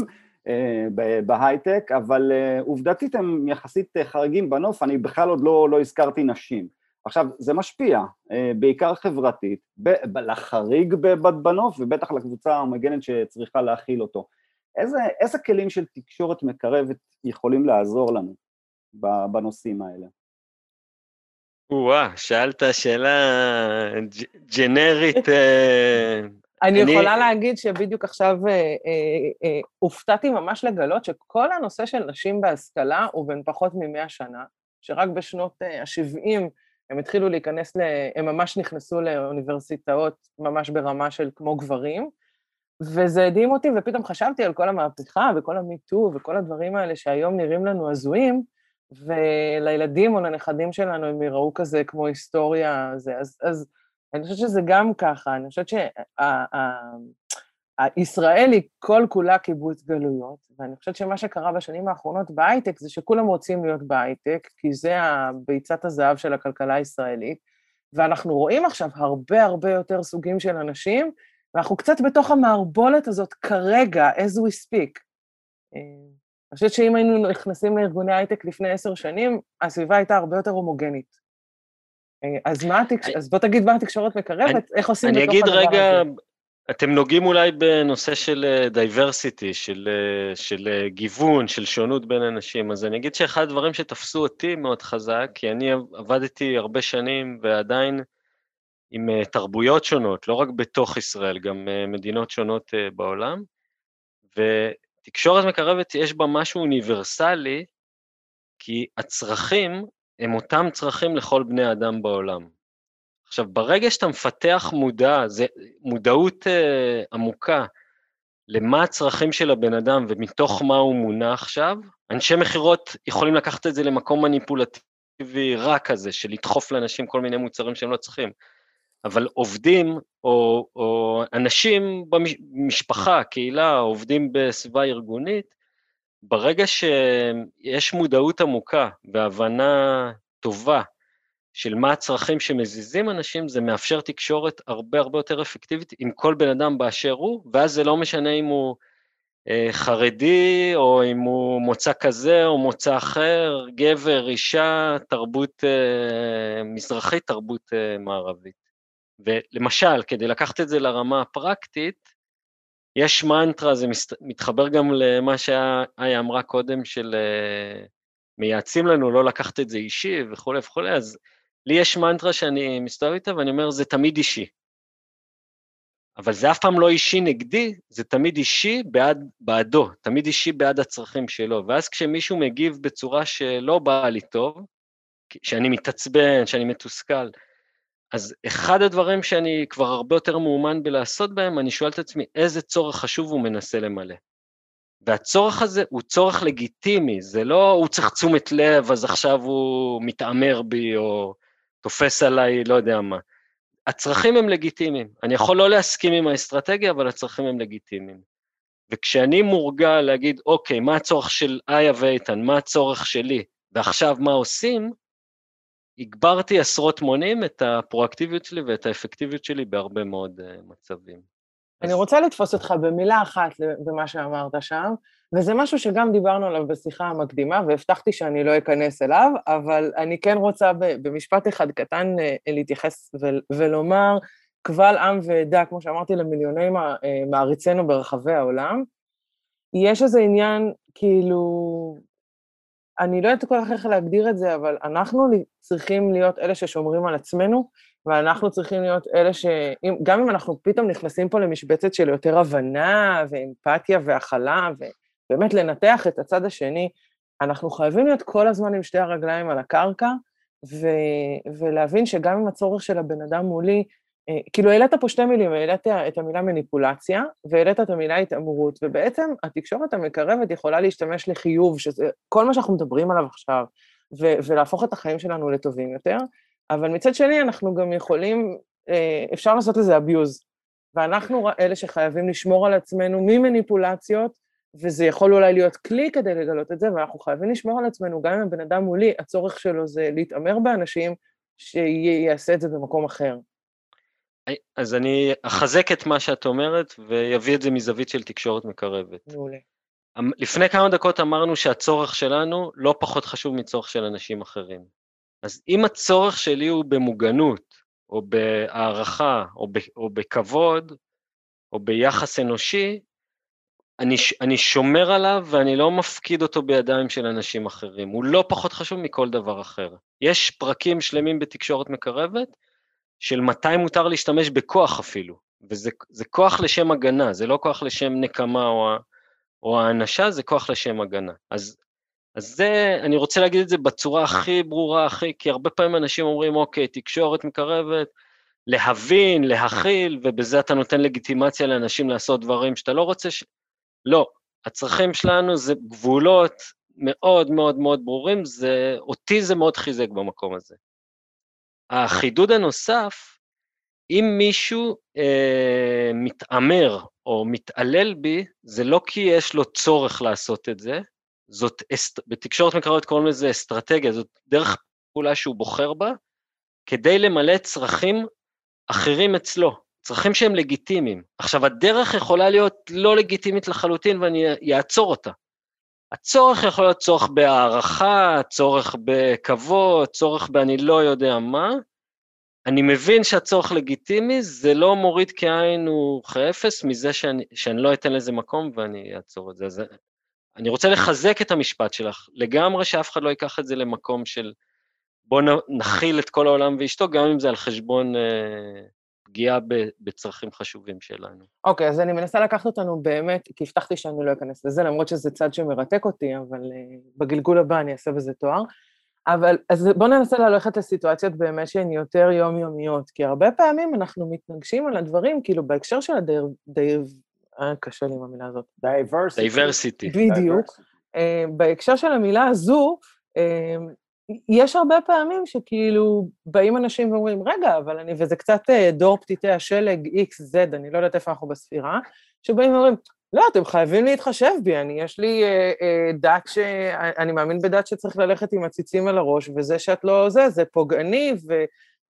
אה, בהייטק, אבל אה, עובדתית הם יחסית חריגים בנוף, אני בכלל עוד לא, לא הזכרתי נשים. עכשיו, זה משפיע, בעיקר חברתית, לחריג בנוף ובטח לקבוצה המגנת שצריכה להכיל אותו. איזה, איזה כלים של תקשורת מקרבת יכולים לעזור לנו בנושאים האלה? וואה, שאלת שאלה ג'נרית. אה, אני יכולה להגיד שבדיוק עכשיו אה, אה, הופתעתי ממש לגלות שכל הנושא של נשים בהשכלה הוא בן פחות מ-100 שנה, שרק בשנות ה-70 הם התחילו להיכנס, הם ממש נכנסו לאוניברסיטאות ממש ברמה של כמו גברים, וזה הדהים אותי, ופתאום חשבתי על כל המהפכה וכל המיטו וכל הדברים האלה שהיום נראים לנו הזויים, ולילדים או לנכדים שלנו הם יראו כזה כמו היסטוריה, זה, אז, אז אני חושבת שזה גם ככה, אני חושבת שישראל היא כל כולה קיבוץ גלויות, ואני חושבת שמה שקרה בשנים האחרונות בהייטק זה שכולם רוצים להיות בהייטק, כי זה ביצת הזהב של הכלכלה הישראלית, ואנחנו רואים עכשיו הרבה הרבה יותר סוגים של אנשים ואנחנו קצת בתוך המערבולת הזאת כרגע, as we speak. אה, אני חושבת שאם היינו נכנסים לארגוני הייטק לפני עשר שנים, הסביבה הייתה הרבה יותר הומוגנית. אה, אז, מה התקש... אז בוא תגיד מה התקשורת מקרבת, איך עושים בתוך הדבר הזה. אני אגיד רגע, אתם נוגעים אולי בנושא של diversity, אה, של, של גיוון, של שונות בין אנשים, אז אני אגיד שאחד הדברים שתפסו אותי מאוד חזק, כי אני עבדתי הרבה שנים ועדיין עם אה, תרבויות שונות, לא רק בתוך ישראל, גם אה, מדינות שונות אה, בעולם, ותקשורת מקרבת יש בה משהו אוניברסלי, כי הצרכים הם אותם צרכים לכל בני האדם בעולם. עכשיו, ברגע שאתה מפתח מודע, זה מודעות אה, עמוקה למה הצרכים של הבן אדם ומתוך מה הוא מונע עכשיו, אנשי מכירות יכולים לקחת את זה למקום מניפולטיבי רע כזה, של לדחוף לאנשים כל מיני מוצרים שהם לא צריכים. אבל עובדים או, או אנשים במשפחה, קהילה, עובדים בסביבה ארגונית, ברגע שיש מודעות עמוקה והבנה טובה של מה הצרכים שמזיזים אנשים, זה מאפשר תקשורת הרבה הרבה יותר אפקטיבית עם כל בן אדם באשר הוא, ואז זה לא משנה אם הוא אה, חרדי, או אם הוא מוצא כזה או מוצא אחר, גבר, אישה, תרבות אה, מזרחית, תרבות אה, מערבית. ולמשל, כדי לקחת את זה לרמה הפרקטית, יש מנטרה, זה מתחבר גם למה שאיה אמרה קודם, של uh, מייעצים לנו לא לקחת את זה אישי וכולי וכולי, אז לי יש מנטרה שאני מסתובב איתה ואני אומר, זה תמיד אישי. אבל זה אף פעם לא אישי נגדי, זה תמיד אישי בעד, בעדו, תמיד אישי בעד הצרכים שלו. ואז כשמישהו מגיב בצורה שלא באה לי טוב, שאני מתעצבן, שאני מתוסכל, אז אחד הדברים שאני כבר הרבה יותר מאומן בלעשות בהם, אני שואל את עצמי, איזה צורך חשוב הוא מנסה למלא? והצורך הזה הוא צורך לגיטימי, זה לא הוא צריך תשומת לב, אז עכשיו הוא מתעמר בי או תופס עליי, לא יודע מה. הצרכים הם לגיטימיים. אני יכול לא להסכים עם האסטרטגיה, אבל הצרכים הם לגיטימיים. וכשאני מורגל להגיד, אוקיי, מה הצורך של איה ואיתן, מה הצורך שלי, ועכשיו מה עושים? הגברתי עשרות מונים את הפרואקטיביות שלי ואת האפקטיביות שלי בהרבה מאוד uh, מצבים. אני. רוצה לתפוס אותך במילה אחת במה שאמרת שם, וזה משהו שגם דיברנו עליו בשיחה המקדימה, והבטחתי שאני לא אכנס אליו, אבל אני כן רוצה במשפט אחד קטן אה, להתייחס ולומר, קבל עם ועדה, כמו שאמרתי למיליוני אה, מעריצינו ברחבי העולם, יש איזה עניין, כאילו, אני לא יודעת כל כך איך להגדיר את זה, אבל אנחנו צריכים להיות אלה ששומרים על עצמנו, ואנחנו צריכים להיות אלה ש... גם אם אנחנו פתאום נכנסים פה למשבצת של יותר הבנה ואמפתיה והכלה, ובאמת לנתח את הצד השני, אנחנו חייבים להיות כל הזמן עם שתי הרגליים על הקרקע, ו... ולהבין שגם אם הצורך של הבן אדם מולי כאילו העלית פה שתי מילים, העלית את המילה מניפולציה והעלית את המילה התעמרות, ובעצם התקשורת המקרבת יכולה להשתמש לחיוב, שזה כל מה שאנחנו מדברים עליו עכשיו, ולהפוך את החיים שלנו לטובים יותר, אבל מצד שני אנחנו גם יכולים, אה, אפשר לעשות לזה abuse, ואנחנו אלה שחייבים לשמור על עצמנו ממניפולציות, וזה יכול אולי להיות כלי כדי לגלות את זה, ואנחנו חייבים לשמור על עצמנו, גם אם הבן אדם מולי, הצורך שלו זה להתעמר באנשים, שיעשה את זה במקום אחר. אז אני אחזק את מה שאת אומרת ויביא את זה מזווית של תקשורת מקרבת. מעולה. אמ, לפני כמה דקות אמרנו שהצורך שלנו לא פחות חשוב מצורך של אנשים אחרים. אז אם הצורך שלי הוא במוגנות, או בהערכה, או, ב, או בכבוד, או ביחס אנושי, אני, אני שומר עליו ואני לא מפקיד אותו בידיים של אנשים אחרים. הוא לא פחות חשוב מכל דבר אחר. יש פרקים שלמים בתקשורת מקרבת של מתי מותר להשתמש בכוח אפילו, וזה כוח לשם הגנה, זה לא כוח לשם נקמה או, או האנשה, זה כוח לשם הגנה. אז, אז זה, אני רוצה להגיד את זה בצורה הכי ברורה, הכי, כי הרבה פעמים אנשים אומרים, אוקיי, תקשורת מקרבת, להבין, להכיל, ובזה אתה נותן לגיטימציה לאנשים לעשות דברים שאתה לא רוצה ש... לא, הצרכים שלנו זה גבולות מאוד מאוד מאוד ברורים, זה, אותי זה מאוד חיזק במקום הזה. החידוד הנוסף, אם מישהו אה, מתעמר או מתעלל בי, זה לא כי יש לו צורך לעשות את זה, זאת, בתקשורת מקרבת קוראים לזה אסטרטגיה, זאת דרך פעולה שהוא בוחר בה, כדי למלא צרכים אחרים אצלו, צרכים שהם לגיטימיים. עכשיו, הדרך יכולה להיות לא לגיטימית לחלוטין ואני אעצור אותה. הצורך יכול להיות צורך בהערכה, צורך בכבוד, צורך באני לא יודע מה. אני מבין שהצורך לגיטימי, זה לא מוריד כאין וכאפס אפס מזה שאני, שאני לא אתן לזה מקום ואני אעצור את זה. אז אני רוצה לחזק את המשפט שלך, לגמרי שאף אחד לא ייקח את זה למקום של בוא נכיל את כל העולם ואשתו, גם אם זה על חשבון אה, פגיעה בצרכים חשובים שלנו. אוקיי, okay, אז אני מנסה לקחת אותנו באמת, כי הבטחתי שאני לא אכנס לזה, למרות שזה צד שמרתק אותי, אבל אה, בגלגול הבא אני אעשה בזה תואר. אבל אז בואו ננסה ללכת לסיטואציות באמת שהן יותר יומיומיות, כי הרבה פעמים אנחנו מתנגשים על הדברים, כאילו בהקשר של ה diver... diver... אה, קשה לי עם המילה הזאת. diversity. בדיוק. אה, בהקשר של המילה הזו, אה, יש הרבה פעמים שכאילו באים אנשים ואומרים, רגע, אבל אני, וזה קצת אה, דור פתיתי השלג XZ, אני לא יודעת איפה אנחנו בספירה, שבאים ואומרים, לא, אתם חייבים להתחשב בי, אני, יש לי אה, אה, דת ש... אני מאמין בדת שצריך ללכת עם הציצים על הראש, וזה שאת לא זה, זה פוגעני, ו,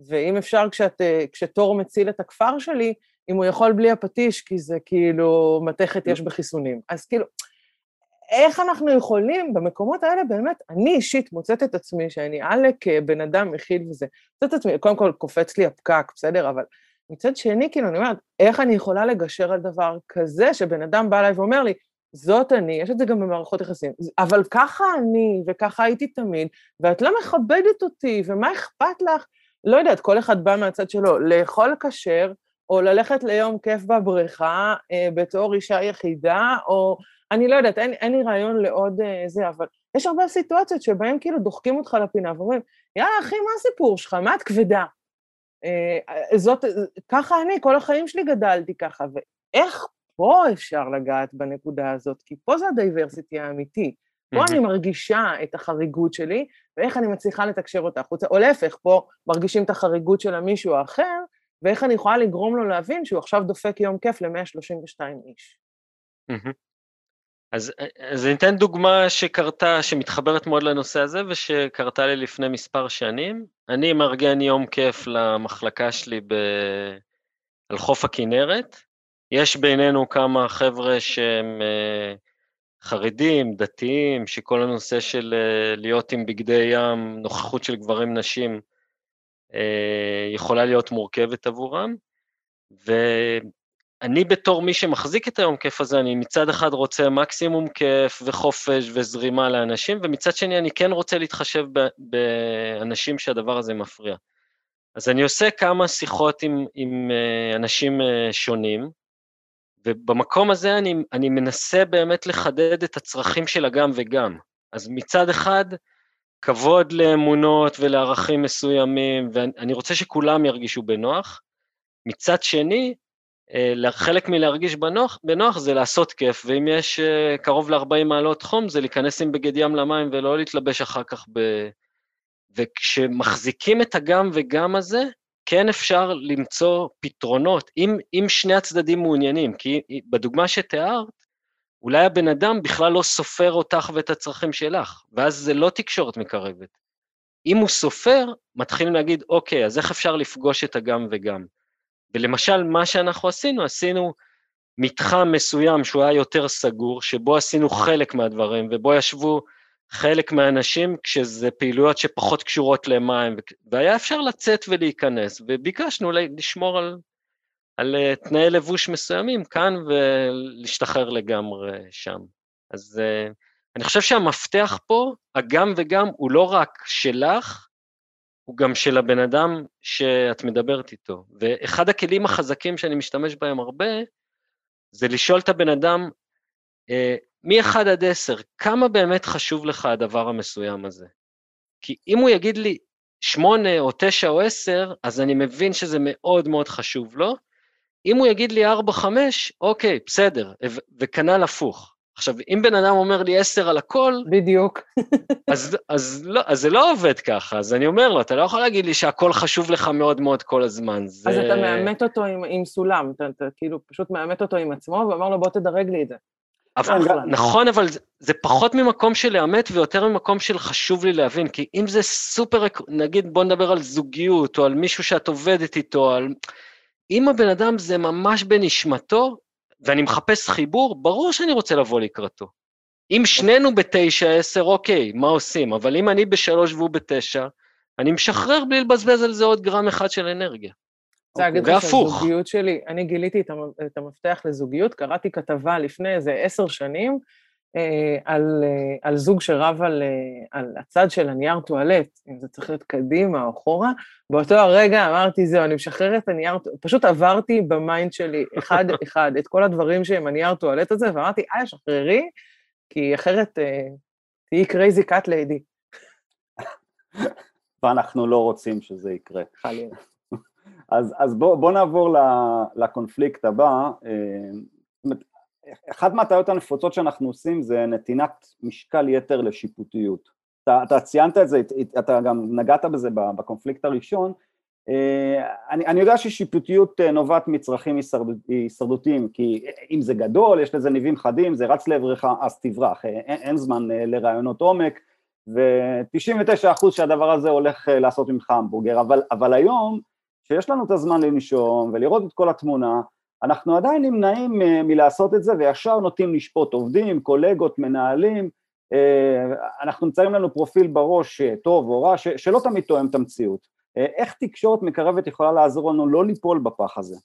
ואם אפשר כשאת, אה, כשתור מציל את הכפר שלי, אם הוא יכול בלי הפטיש, כי זה כאילו מתכת יש בחיסונים. אז כאילו, איך אנחנו יכולים במקומות האלה באמת, אני אישית מוצאת את עצמי שאני עלק בן אדם מכיל וזה, מוצאת את עצמי, קודם כל קופץ לי הפקק, בסדר, אבל מצד שני, כאילו, אני אומרת, איך אני יכולה לגשר על דבר כזה שבן אדם בא אליי ואומר לי, זאת אני, יש את זה גם במערכות יחסים, אבל ככה אני, וככה הייתי תמיד, ואת לא מכבדת אותי, ומה אכפת לך? לא יודעת, כל אחד בא מהצד שלו, לאכול כשר, או ללכת ליום כיף בבריכה אה, בתור אישה יחידה, או אני לא יודעת, אין, אין לי רעיון לעוד אה, זה, אבל יש הרבה סיטואציות שבהן כאילו דוחקים אותך לפינה ואומרים, יאללה, אחי, מה הסיפור שלך? מה את כבדה? אה, זאת, ככה אני, כל החיים שלי גדלתי ככה, ואיך פה אפשר לגעת בנקודה הזאת? כי פה זה הדייברסיטי האמיתי. פה אני מרגישה את החריגות שלי, ואיך אני מצליחה לתקשר אותה החוצה, או להפך, פה מרגישים את החריגות של המישהו האחר, ואיך אני יכולה לגרום לו להבין שהוא עכשיו דופק יום כיף ל-132 איש. אז, אז אני אתן דוגמה שקרתה, שמתחברת מאוד לנושא הזה ושקרתה לי לפני מספר שנים. אני מארגן יום כיף למחלקה שלי ב... על חוף הכינרת. יש בינינו כמה חבר'ה שהם אה, חרדים, דתיים, שכל הנושא של אה, להיות עם בגדי ים, נוכחות של גברים נשים, אה, יכולה להיות מורכבת עבורם. ואני בתור מי שמחזיק את היום כיף הזה, אני מצד אחד רוצה מקסימום כיף וחופש וזרימה לאנשים, ומצד שני אני כן רוצה להתחשב באנשים שהדבר הזה מפריע. אז אני עושה כמה שיחות עם, עם אנשים שונים, ובמקום הזה אני, אני מנסה באמת לחדד את הצרכים של הגם וגם. אז מצד אחד, כבוד לאמונות ולערכים מסוימים, ואני רוצה שכולם ירגישו בנוח. מצד שני, אה, חלק מלהרגיש בנוח, בנוח זה לעשות כיף, ואם יש אה, קרוב ל-40 מעלות חום, זה להיכנס עם בגד ים למים ולא להתלבש אחר כך ב... וכשמחזיקים את הגם וגם הזה, כן אפשר למצוא פתרונות, אם, אם שני הצדדים מעוניינים, כי בדוגמה שתיארת, אולי הבן אדם בכלל לא סופר אותך ואת הצרכים שלך, ואז זה לא תקשורת מקרבת. אם הוא סופר, מתחילים להגיד, אוקיי, אז איך אפשר לפגוש את הגם וגם? ולמשל, מה שאנחנו עשינו, עשינו מתחם מסוים שהוא היה יותר סגור, שבו עשינו חלק מהדברים, ובו ישבו חלק מהאנשים כשזה פעילויות שפחות קשורות למים, והיה אפשר לצאת ולהיכנס, וביקשנו לשמור על, על אה, תנאי לבוש מסוימים כאן ולהשתחרר לגמרי שם. אז uh, אני חושב שהמפתח פה, הגם וגם, הוא לא רק שלך, הוא גם של הבן אדם שאת מדברת איתו. ואחד הכלים החזקים שאני משתמש בהם הרבה, זה לשאול את הבן אדם, uh, מ-1 עד 10, כמה באמת חשוב לך הדבר המסוים הזה? כי אם הוא יגיד לי 8 או 9 או 10, אז אני מבין שזה מאוד מאוד חשוב לו. אם הוא יגיד לי 4-5, אוקיי, בסדר, וכנ"ל הפוך. עכשיו, אם בן אדם אומר לי 10 על הכל, בדיוק. אז, אז, לא, אז זה לא עובד ככה, אז אני אומר לו, אתה לא יכול להגיד לי שהכל חשוב לך מאוד מאוד כל הזמן. זה... אז אתה מאמת אותו עם, עם סולם, אתה, אתה כאילו פשוט מאמת אותו עם עצמו ואומר לו, בוא תדרג לי את זה. אבל, נכון, אבל זה, זה פחות ממקום של לאמת ויותר ממקום של חשוב לי להבין, כי אם זה סופר, נגיד בוא נדבר על זוגיות, או על מישהו שאת עובדת איתו, על... אם הבן אדם זה ממש בנשמתו, ואני מחפש חיבור, ברור שאני רוצה לבוא לקראתו. אם שנינו בתשע, עשר, אוקיי, מה עושים? אבל אם אני בשלוש והוא בתשע, אני משחרר בלי לבזבז על זה עוד גרם אחד של אנרגיה. לך שהזוגיות שלי, אני גיליתי את המפתח לזוגיות, קראתי כתבה לפני איזה עשר שנים על, אה, על זוג שרב על, אה, על הצד של הנייר טואלט, אם זה צריך להיות קדימה או אחורה, באותו הרגע אמרתי, זהו, אני משחרר את הנייר, פשוט עברתי ב mind שלי אחד-אחד את כל הדברים שהם הנייר טואלט הזה, ואמרתי, אה, שחררי, כי אחרת תהיי crazy cat lady. ואנחנו לא רוצים שזה יקרה. חלילה. אז, אז בואו בוא נעבור לקונפליקט הבא. אה, אחת מהטעויות הנפוצות שאנחנו עושים זה נתינת משקל יתר לשיפוטיות. אתה, אתה ציינת את זה, אתה גם נגעת בזה בקונפליקט הראשון. אה, אני, אני יודע ששיפוטיות אה, נובעת מצרכים הישרדותיים, כי אם זה גדול, יש לזה ניבים חדים, זה רץ לעברך, אז תברח, אין, אין זמן לרעיונות עומק, ו-99% שהדבר הזה הולך לעשות ממך המבוגר, אבל, אבל היום שיש לנו את הזמן לנשום ולראות את כל התמונה, אנחנו עדיין נמנעים אה, מלעשות את זה וישר נוטים לשפוט עובדים, קולגות, מנהלים, אה, אנחנו נמצאים לנו פרופיל בראש אה, טוב או רע, שלא תמיד תואם את המציאות. איך תקשורת מקרבת יכולה לעזור לנו לא ליפול בפח הזה?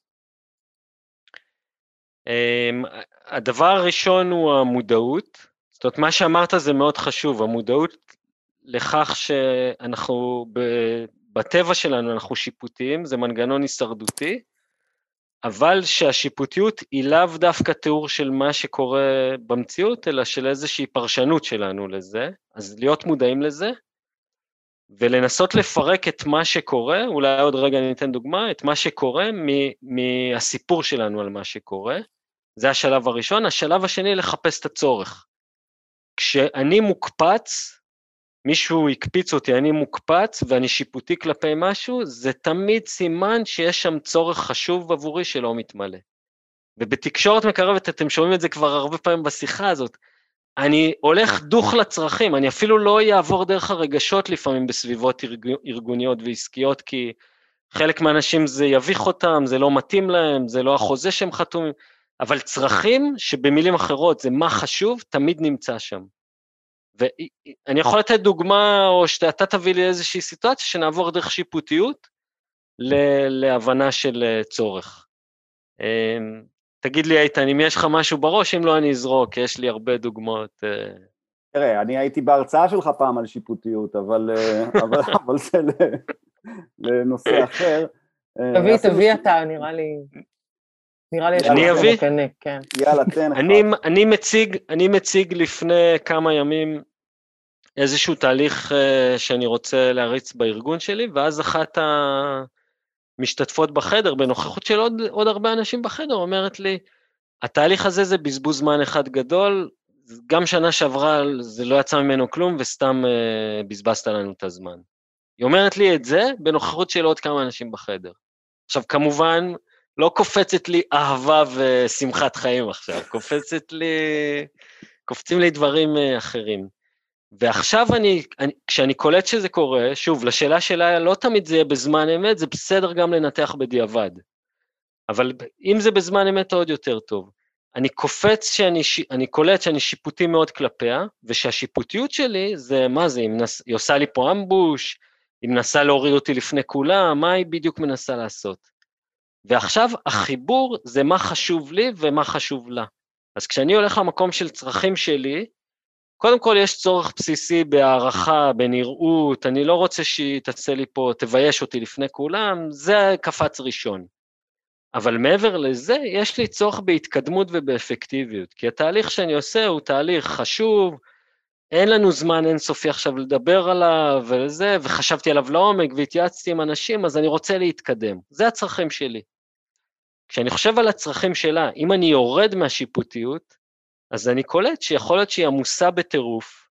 אמ, הדבר הראשון הוא המודעות, זאת אומרת, מה שאמרת זה מאוד חשוב, המודעות לכך שאנחנו בטבע שלנו אנחנו שיפוטיים, זה מנגנון הישרדותי, אבל שהשיפוטיות היא לאו דווקא תיאור של מה שקורה במציאות, אלא של איזושהי פרשנות שלנו לזה, אז להיות מודעים לזה, ולנסות לפרק את מה שקורה, אולי עוד רגע אני אתן דוגמה, את מה שקורה מהסיפור שלנו על מה שקורה, זה השלב הראשון. השלב השני, לחפש את הצורך. כשאני מוקפץ, מישהו הקפיץ אותי, אני מוקפץ ואני שיפוטי כלפי משהו, זה תמיד סימן שיש שם צורך חשוב עבורי שלא מתמלא. ובתקשורת מקרבת, אתם שומעים את זה כבר הרבה פעמים בשיחה הזאת, אני הולך דוך לצרכים, אני אפילו לא אעבור דרך הרגשות לפעמים בסביבות ארגוניות ועסקיות, כי חלק מהאנשים זה יביך אותם, זה לא מתאים להם, זה לא החוזה שהם חתומים, אבל צרכים, שבמילים אחרות זה מה חשוב, תמיד נמצא שם. ואני יכול לתת דוגמה, או שאתה תביא לי איזושהי סיטואציה, שנעבור דרך שיפוטיות להבנה של אה, צורך. אמ, תגיד לי, איתן, אם יש לך משהו בראש, אם לא, אני אזרוק, יש לי הרבה דוגמאות. אה. תראה, אני הייתי בהרצאה שלך פעם על שיפוטיות, אבל, אה, אבל, אבל זה לנושא אחר. תביא, תביא אתה, נראה לי... נראה לי אני אביא? כן. יאללה, תן אחד. אני, אני, מציג, אני מציג לפני כמה ימים איזשהו תהליך uh, שאני רוצה להריץ בארגון שלי, ואז אחת המשתתפות בחדר, בנוכחות של עוד, עוד הרבה אנשים בחדר, אומרת לי, התהליך הזה זה בזבוז זמן אחד גדול, גם שנה שעברה זה לא יצא ממנו כלום וסתם uh, בזבזת לנו את הזמן. היא אומרת לי את זה בנוכחות של עוד כמה אנשים בחדר. עכשיו, כמובן, לא קופצת לי אהבה ושמחת חיים עכשיו, קופצת לי, קופצים לי דברים אה, אחרים. ועכשיו אני, אני, כשאני קולט שזה קורה, שוב, לשאלה שלה, לא תמיד זה יהיה בזמן אמת, זה בסדר גם לנתח בדיעבד. אבל אם זה בזמן אמת, עוד יותר טוב. אני קופץ שאני, אני קולט שאני שיפוטי מאוד כלפיה, ושהשיפוטיות שלי זה, מה זה, אם נס, היא עושה לי פה אמבוש, היא מנסה להוריד אותי לפני כולם, מה היא בדיוק מנסה לעשות? ועכשיו החיבור זה מה חשוב לי ומה חשוב לה. אז כשאני הולך למקום של צרכים שלי, קודם כל יש צורך בסיסי בהערכה, בנראות, אני לא רוצה שהיא תעשה לי פה, תבייש אותי לפני כולם, זה קפץ ראשון. אבל מעבר לזה, יש לי צורך בהתקדמות ובאפקטיביות, כי התהליך שאני עושה הוא תהליך חשוב, אין לנו זמן אינסופי עכשיו לדבר עליו וזה, וחשבתי עליו לעומק והתייעצתי עם אנשים, אז אני רוצה להתקדם. זה הצרכים שלי. כשאני חושב על הצרכים שלה, אם אני יורד מהשיפוטיות, אז אני קולט שיכול להיות שהיא עמוסה בטירוף,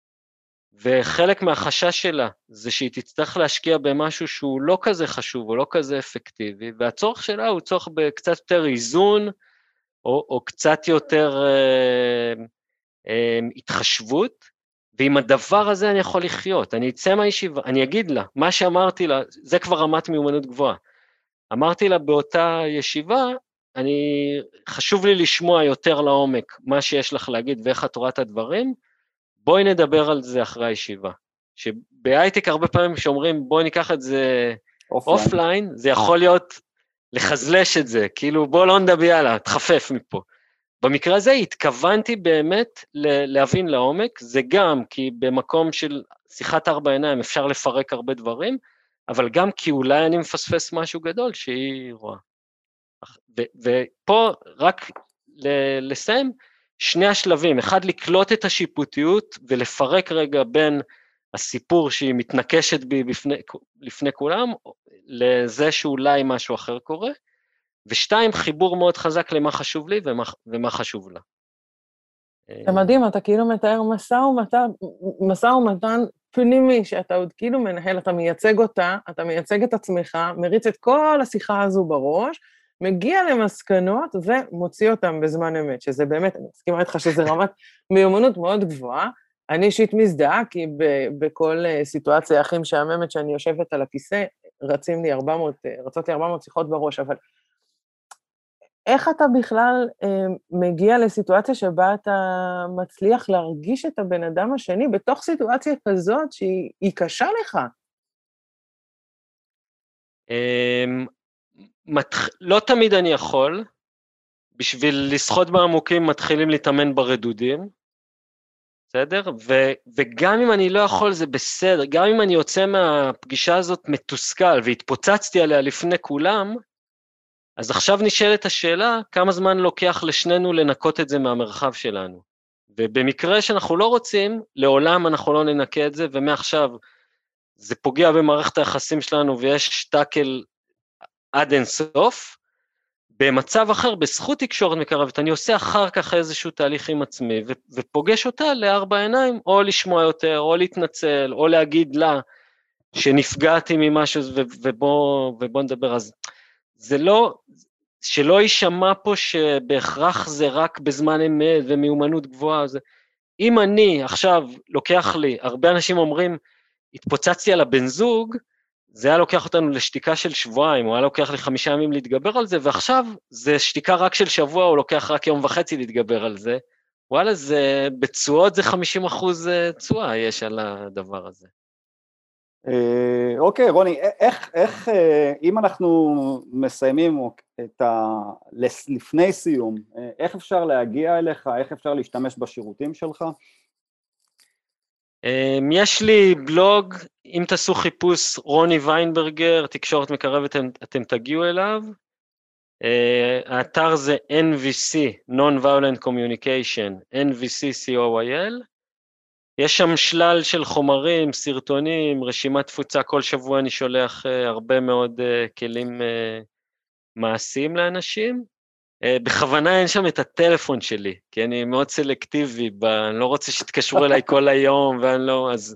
וחלק מהחשש שלה זה שהיא תצטרך להשקיע במשהו שהוא לא כזה חשוב או לא כזה אפקטיבי, והצורך שלה הוא צורך בקצת יותר איזון, או, או קצת יותר אה, אה, התחשבות, ועם הדבר הזה אני יכול לחיות. אני אצא מהישיבה, אני אגיד לה, מה שאמרתי לה, זה כבר רמת מיומנות גבוהה. אמרתי לה באותה ישיבה, אני, חשוב לי לשמוע יותר לעומק מה שיש לך להגיד ואיך את רואה את הדברים, בואי נדבר על זה אחרי הישיבה. שבהייטק הרבה פעמים כשאומרים בואי ניקח את זה אופליין, זה יכול להיות לחזלש את זה, כאילו בוא לא נדבר, יאללה, תחפף מפה. במקרה הזה התכוונתי באמת להבין לעומק, זה גם כי במקום של שיחת ארבע עיניים אפשר לפרק הרבה דברים, אבל גם כי אולי אני מפספס משהו גדול שהיא רואה. ופה רק לסיים, שני השלבים, אחד לקלוט את השיפוטיות ולפרק רגע בין הסיפור שהיא מתנקשת בי בפני, לפני כולם, לזה שאולי משהו אחר קורה, ושתיים, חיבור מאוד חזק למה חשוב לי ומה, ומה חשוב לה. זה מדהים, אתה כאילו מתאר משא ומתן, משא ומתן פנימי שאתה עוד כאילו מנהל, אתה מייצג אותה, אתה מייצג את עצמך, מריץ את כל השיחה הזו בראש, מגיע למסקנות ומוציא אותן בזמן אמת, שזה באמת, אני מסכימה איתך שזו רמת מיומנות מאוד גבוהה. אני אישית מזדהה, כי ב- בכל אה, סיטואציה הכי משעממת שאני יושבת על הכיסא, רצים לי 400, אה, רצות לי 400 שיחות בראש, אבל איך אתה בכלל אה, מגיע לסיטואציה שבה אתה מצליח להרגיש את הבן אדם השני בתוך סיטואציה כזאת שהיא קשה לך? אמ, מתח... לא תמיד אני יכול, בשביל לשחות בעמוקים מתחילים להתאמן ברדודים, בסדר? ו... וגם אם אני לא יכול זה בסדר, גם אם אני יוצא מהפגישה הזאת מתוסכל והתפוצצתי עליה לפני כולם, אז עכשיו נשאלת השאלה, כמה זמן לוקח לשנינו לנקות את זה מהמרחב שלנו. ובמקרה שאנחנו לא רוצים, לעולם אנחנו לא ננקה את זה, ומעכשיו זה פוגע במערכת היחסים שלנו ויש טאקל עד אינסוף. במצב אחר, בזכות תקשורת מקרבת, אני עושה אחר כך איזשהו תהליך עם עצמי, ו- ופוגש אותה לארבע עיניים, או לשמוע יותר, או להתנצל, או להגיד לה שנפגעתי ממשהו, ו- ובוא, ובוא נדבר. אז זה לא, שלא יישמע פה שבהכרח זה רק בזמן אמת ומיומנות גבוהה, זה, אם אני עכשיו לוקח לי, הרבה אנשים אומרים, התפוצצתי על הבן זוג, זה היה לוקח אותנו לשתיקה של שבועיים, הוא היה לוקח לי חמישה ימים להתגבר על זה, ועכשיו זה שתיקה רק של שבוע, הוא לוקח רק יום וחצי להתגבר על זה. וואלה, זה, בתשואות זה 50 אחוז אה, תשואה יש על הדבר הזה. אה, אוקיי, רוני, איך, איך, אה, אם אנחנו מסיימים את ה... לפני סיום, איך אפשר להגיע אליך, איך אפשר להשתמש בשירותים שלך? אמ, יש לי בלוג, אם תעשו חיפוש רוני ויינברגר, תקשורת מקרבת, אתם, תגיעו אליו. Uh, האתר זה NVC, Non-Violent Communication, NVC-COIL. יש שם שלל של חומרים, סרטונים, רשימת תפוצה, כל שבוע אני שולח uh, הרבה מאוד uh, כלים מעשיים לאנשים. אה, בכוונה אין שם את הטלפון שלי, כי אני מאוד סלקטיבי, אני לא רוצה שיתקשרו אליי כל היום, ואני לא... אז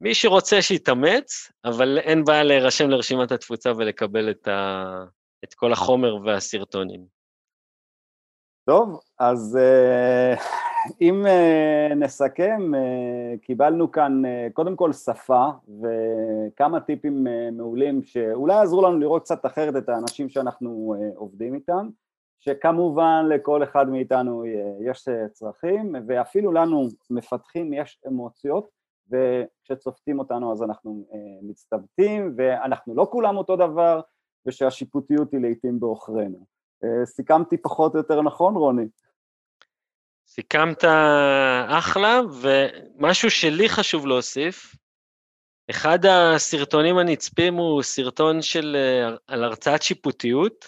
מי שרוצה שיתאמץ, אבל אין בעיה להירשם לרשימת התפוצה ולקבל את, ה... את כל החומר והסרטונים. טוב, אז אה, אם אה, נסכם, קיבלנו כאן קודם כל שפה וכמה טיפים מעולים שאולי יעזרו לנו לראות קצת אחרת את האנשים שאנחנו עובדים איתם. שכמובן לכל אחד מאיתנו יש צרכים ואפילו לנו מפתחים יש אמוציות וכשצופטים אותנו אז אנחנו אה, מצטוותים ואנחנו לא כולם אותו דבר ושהשיפוטיות היא לעיתים בעוכרינו. אה, סיכמתי פחות או יותר נכון רוני? סיכמת אחלה ומשהו שלי חשוב להוסיף אחד הסרטונים הנצפים הוא סרטון של, אה, על הרצאת שיפוטיות,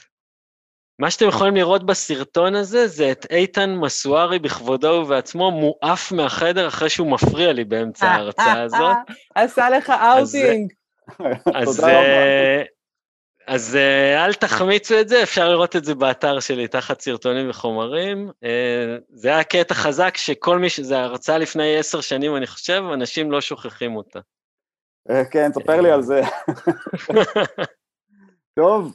מה שאתם יכולים לראות בסרטון הזה, זה את איתן מסוארי בכבודו ובעצמו מועף מהחדר אחרי שהוא מפריע לי באמצע ההרצאה הזאת. עשה לך אאוטינג. אז, אה, אז אה, אל תחמיצו את זה, אפשר לראות את זה באתר שלי, תחת סרטונים וחומרים. אה, זה היה קטע חזק שכל מי ש... זה הרצאה לפני עשר שנים, אני חושב, אנשים לא שוכחים אותה. כן, תספר לי על זה. טוב,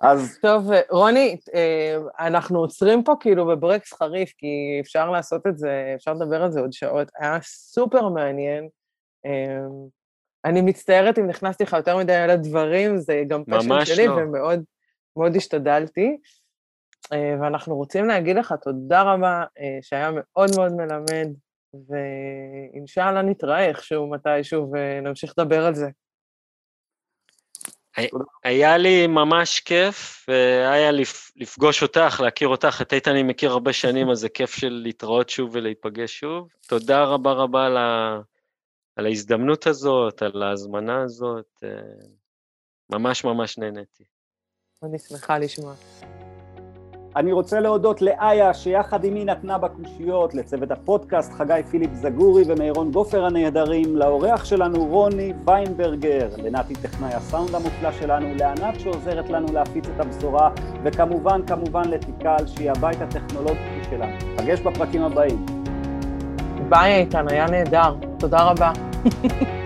אז... טוב, רוני, אה, אנחנו עוצרים פה כאילו בברקס חריף, כי אפשר לעשות את זה, אפשר לדבר על זה עוד שעות. היה סופר מעניין. אה, אני מצטערת אם נכנסתי לך יותר מדי על הדברים, זה גם פשן שלי, לא. ומאוד מאוד השתדלתי. אה, ואנחנו רוצים להגיד לך תודה רבה, שהיה מאוד מאוד מלמד, ואינשאללה נתראה איכשהו מתישהו ונמשיך לדבר על זה. היה לי ממש כיף, והיה לפגוש אותך, להכיר אותך, את איתן אני מכיר הרבה שנים, אז זה כיף של להתראות שוב ולהיפגש שוב. תודה רבה רבה על, ה... על ההזדמנות הזאת, על ההזמנה הזאת, ממש ממש נהניתי. אני שמחה לשמוע. אני רוצה להודות לאיה שיחד עימי נתנה בקושיות, לצוות הפודקאסט חגי פיליפ זגורי ומירון גופר הנהדרים, לאורח שלנו רוני ויינברגר, לנתי טכנאי הסאונד המופלא שלנו, לענת שעוזרת לנו להפיץ את הבשורה, וכמובן כמובן לתיקל שהיא הבית הטכנולוגי שלנו. פגש בפרקים הבאים. ביי איתן, היה נהדר. תודה רבה.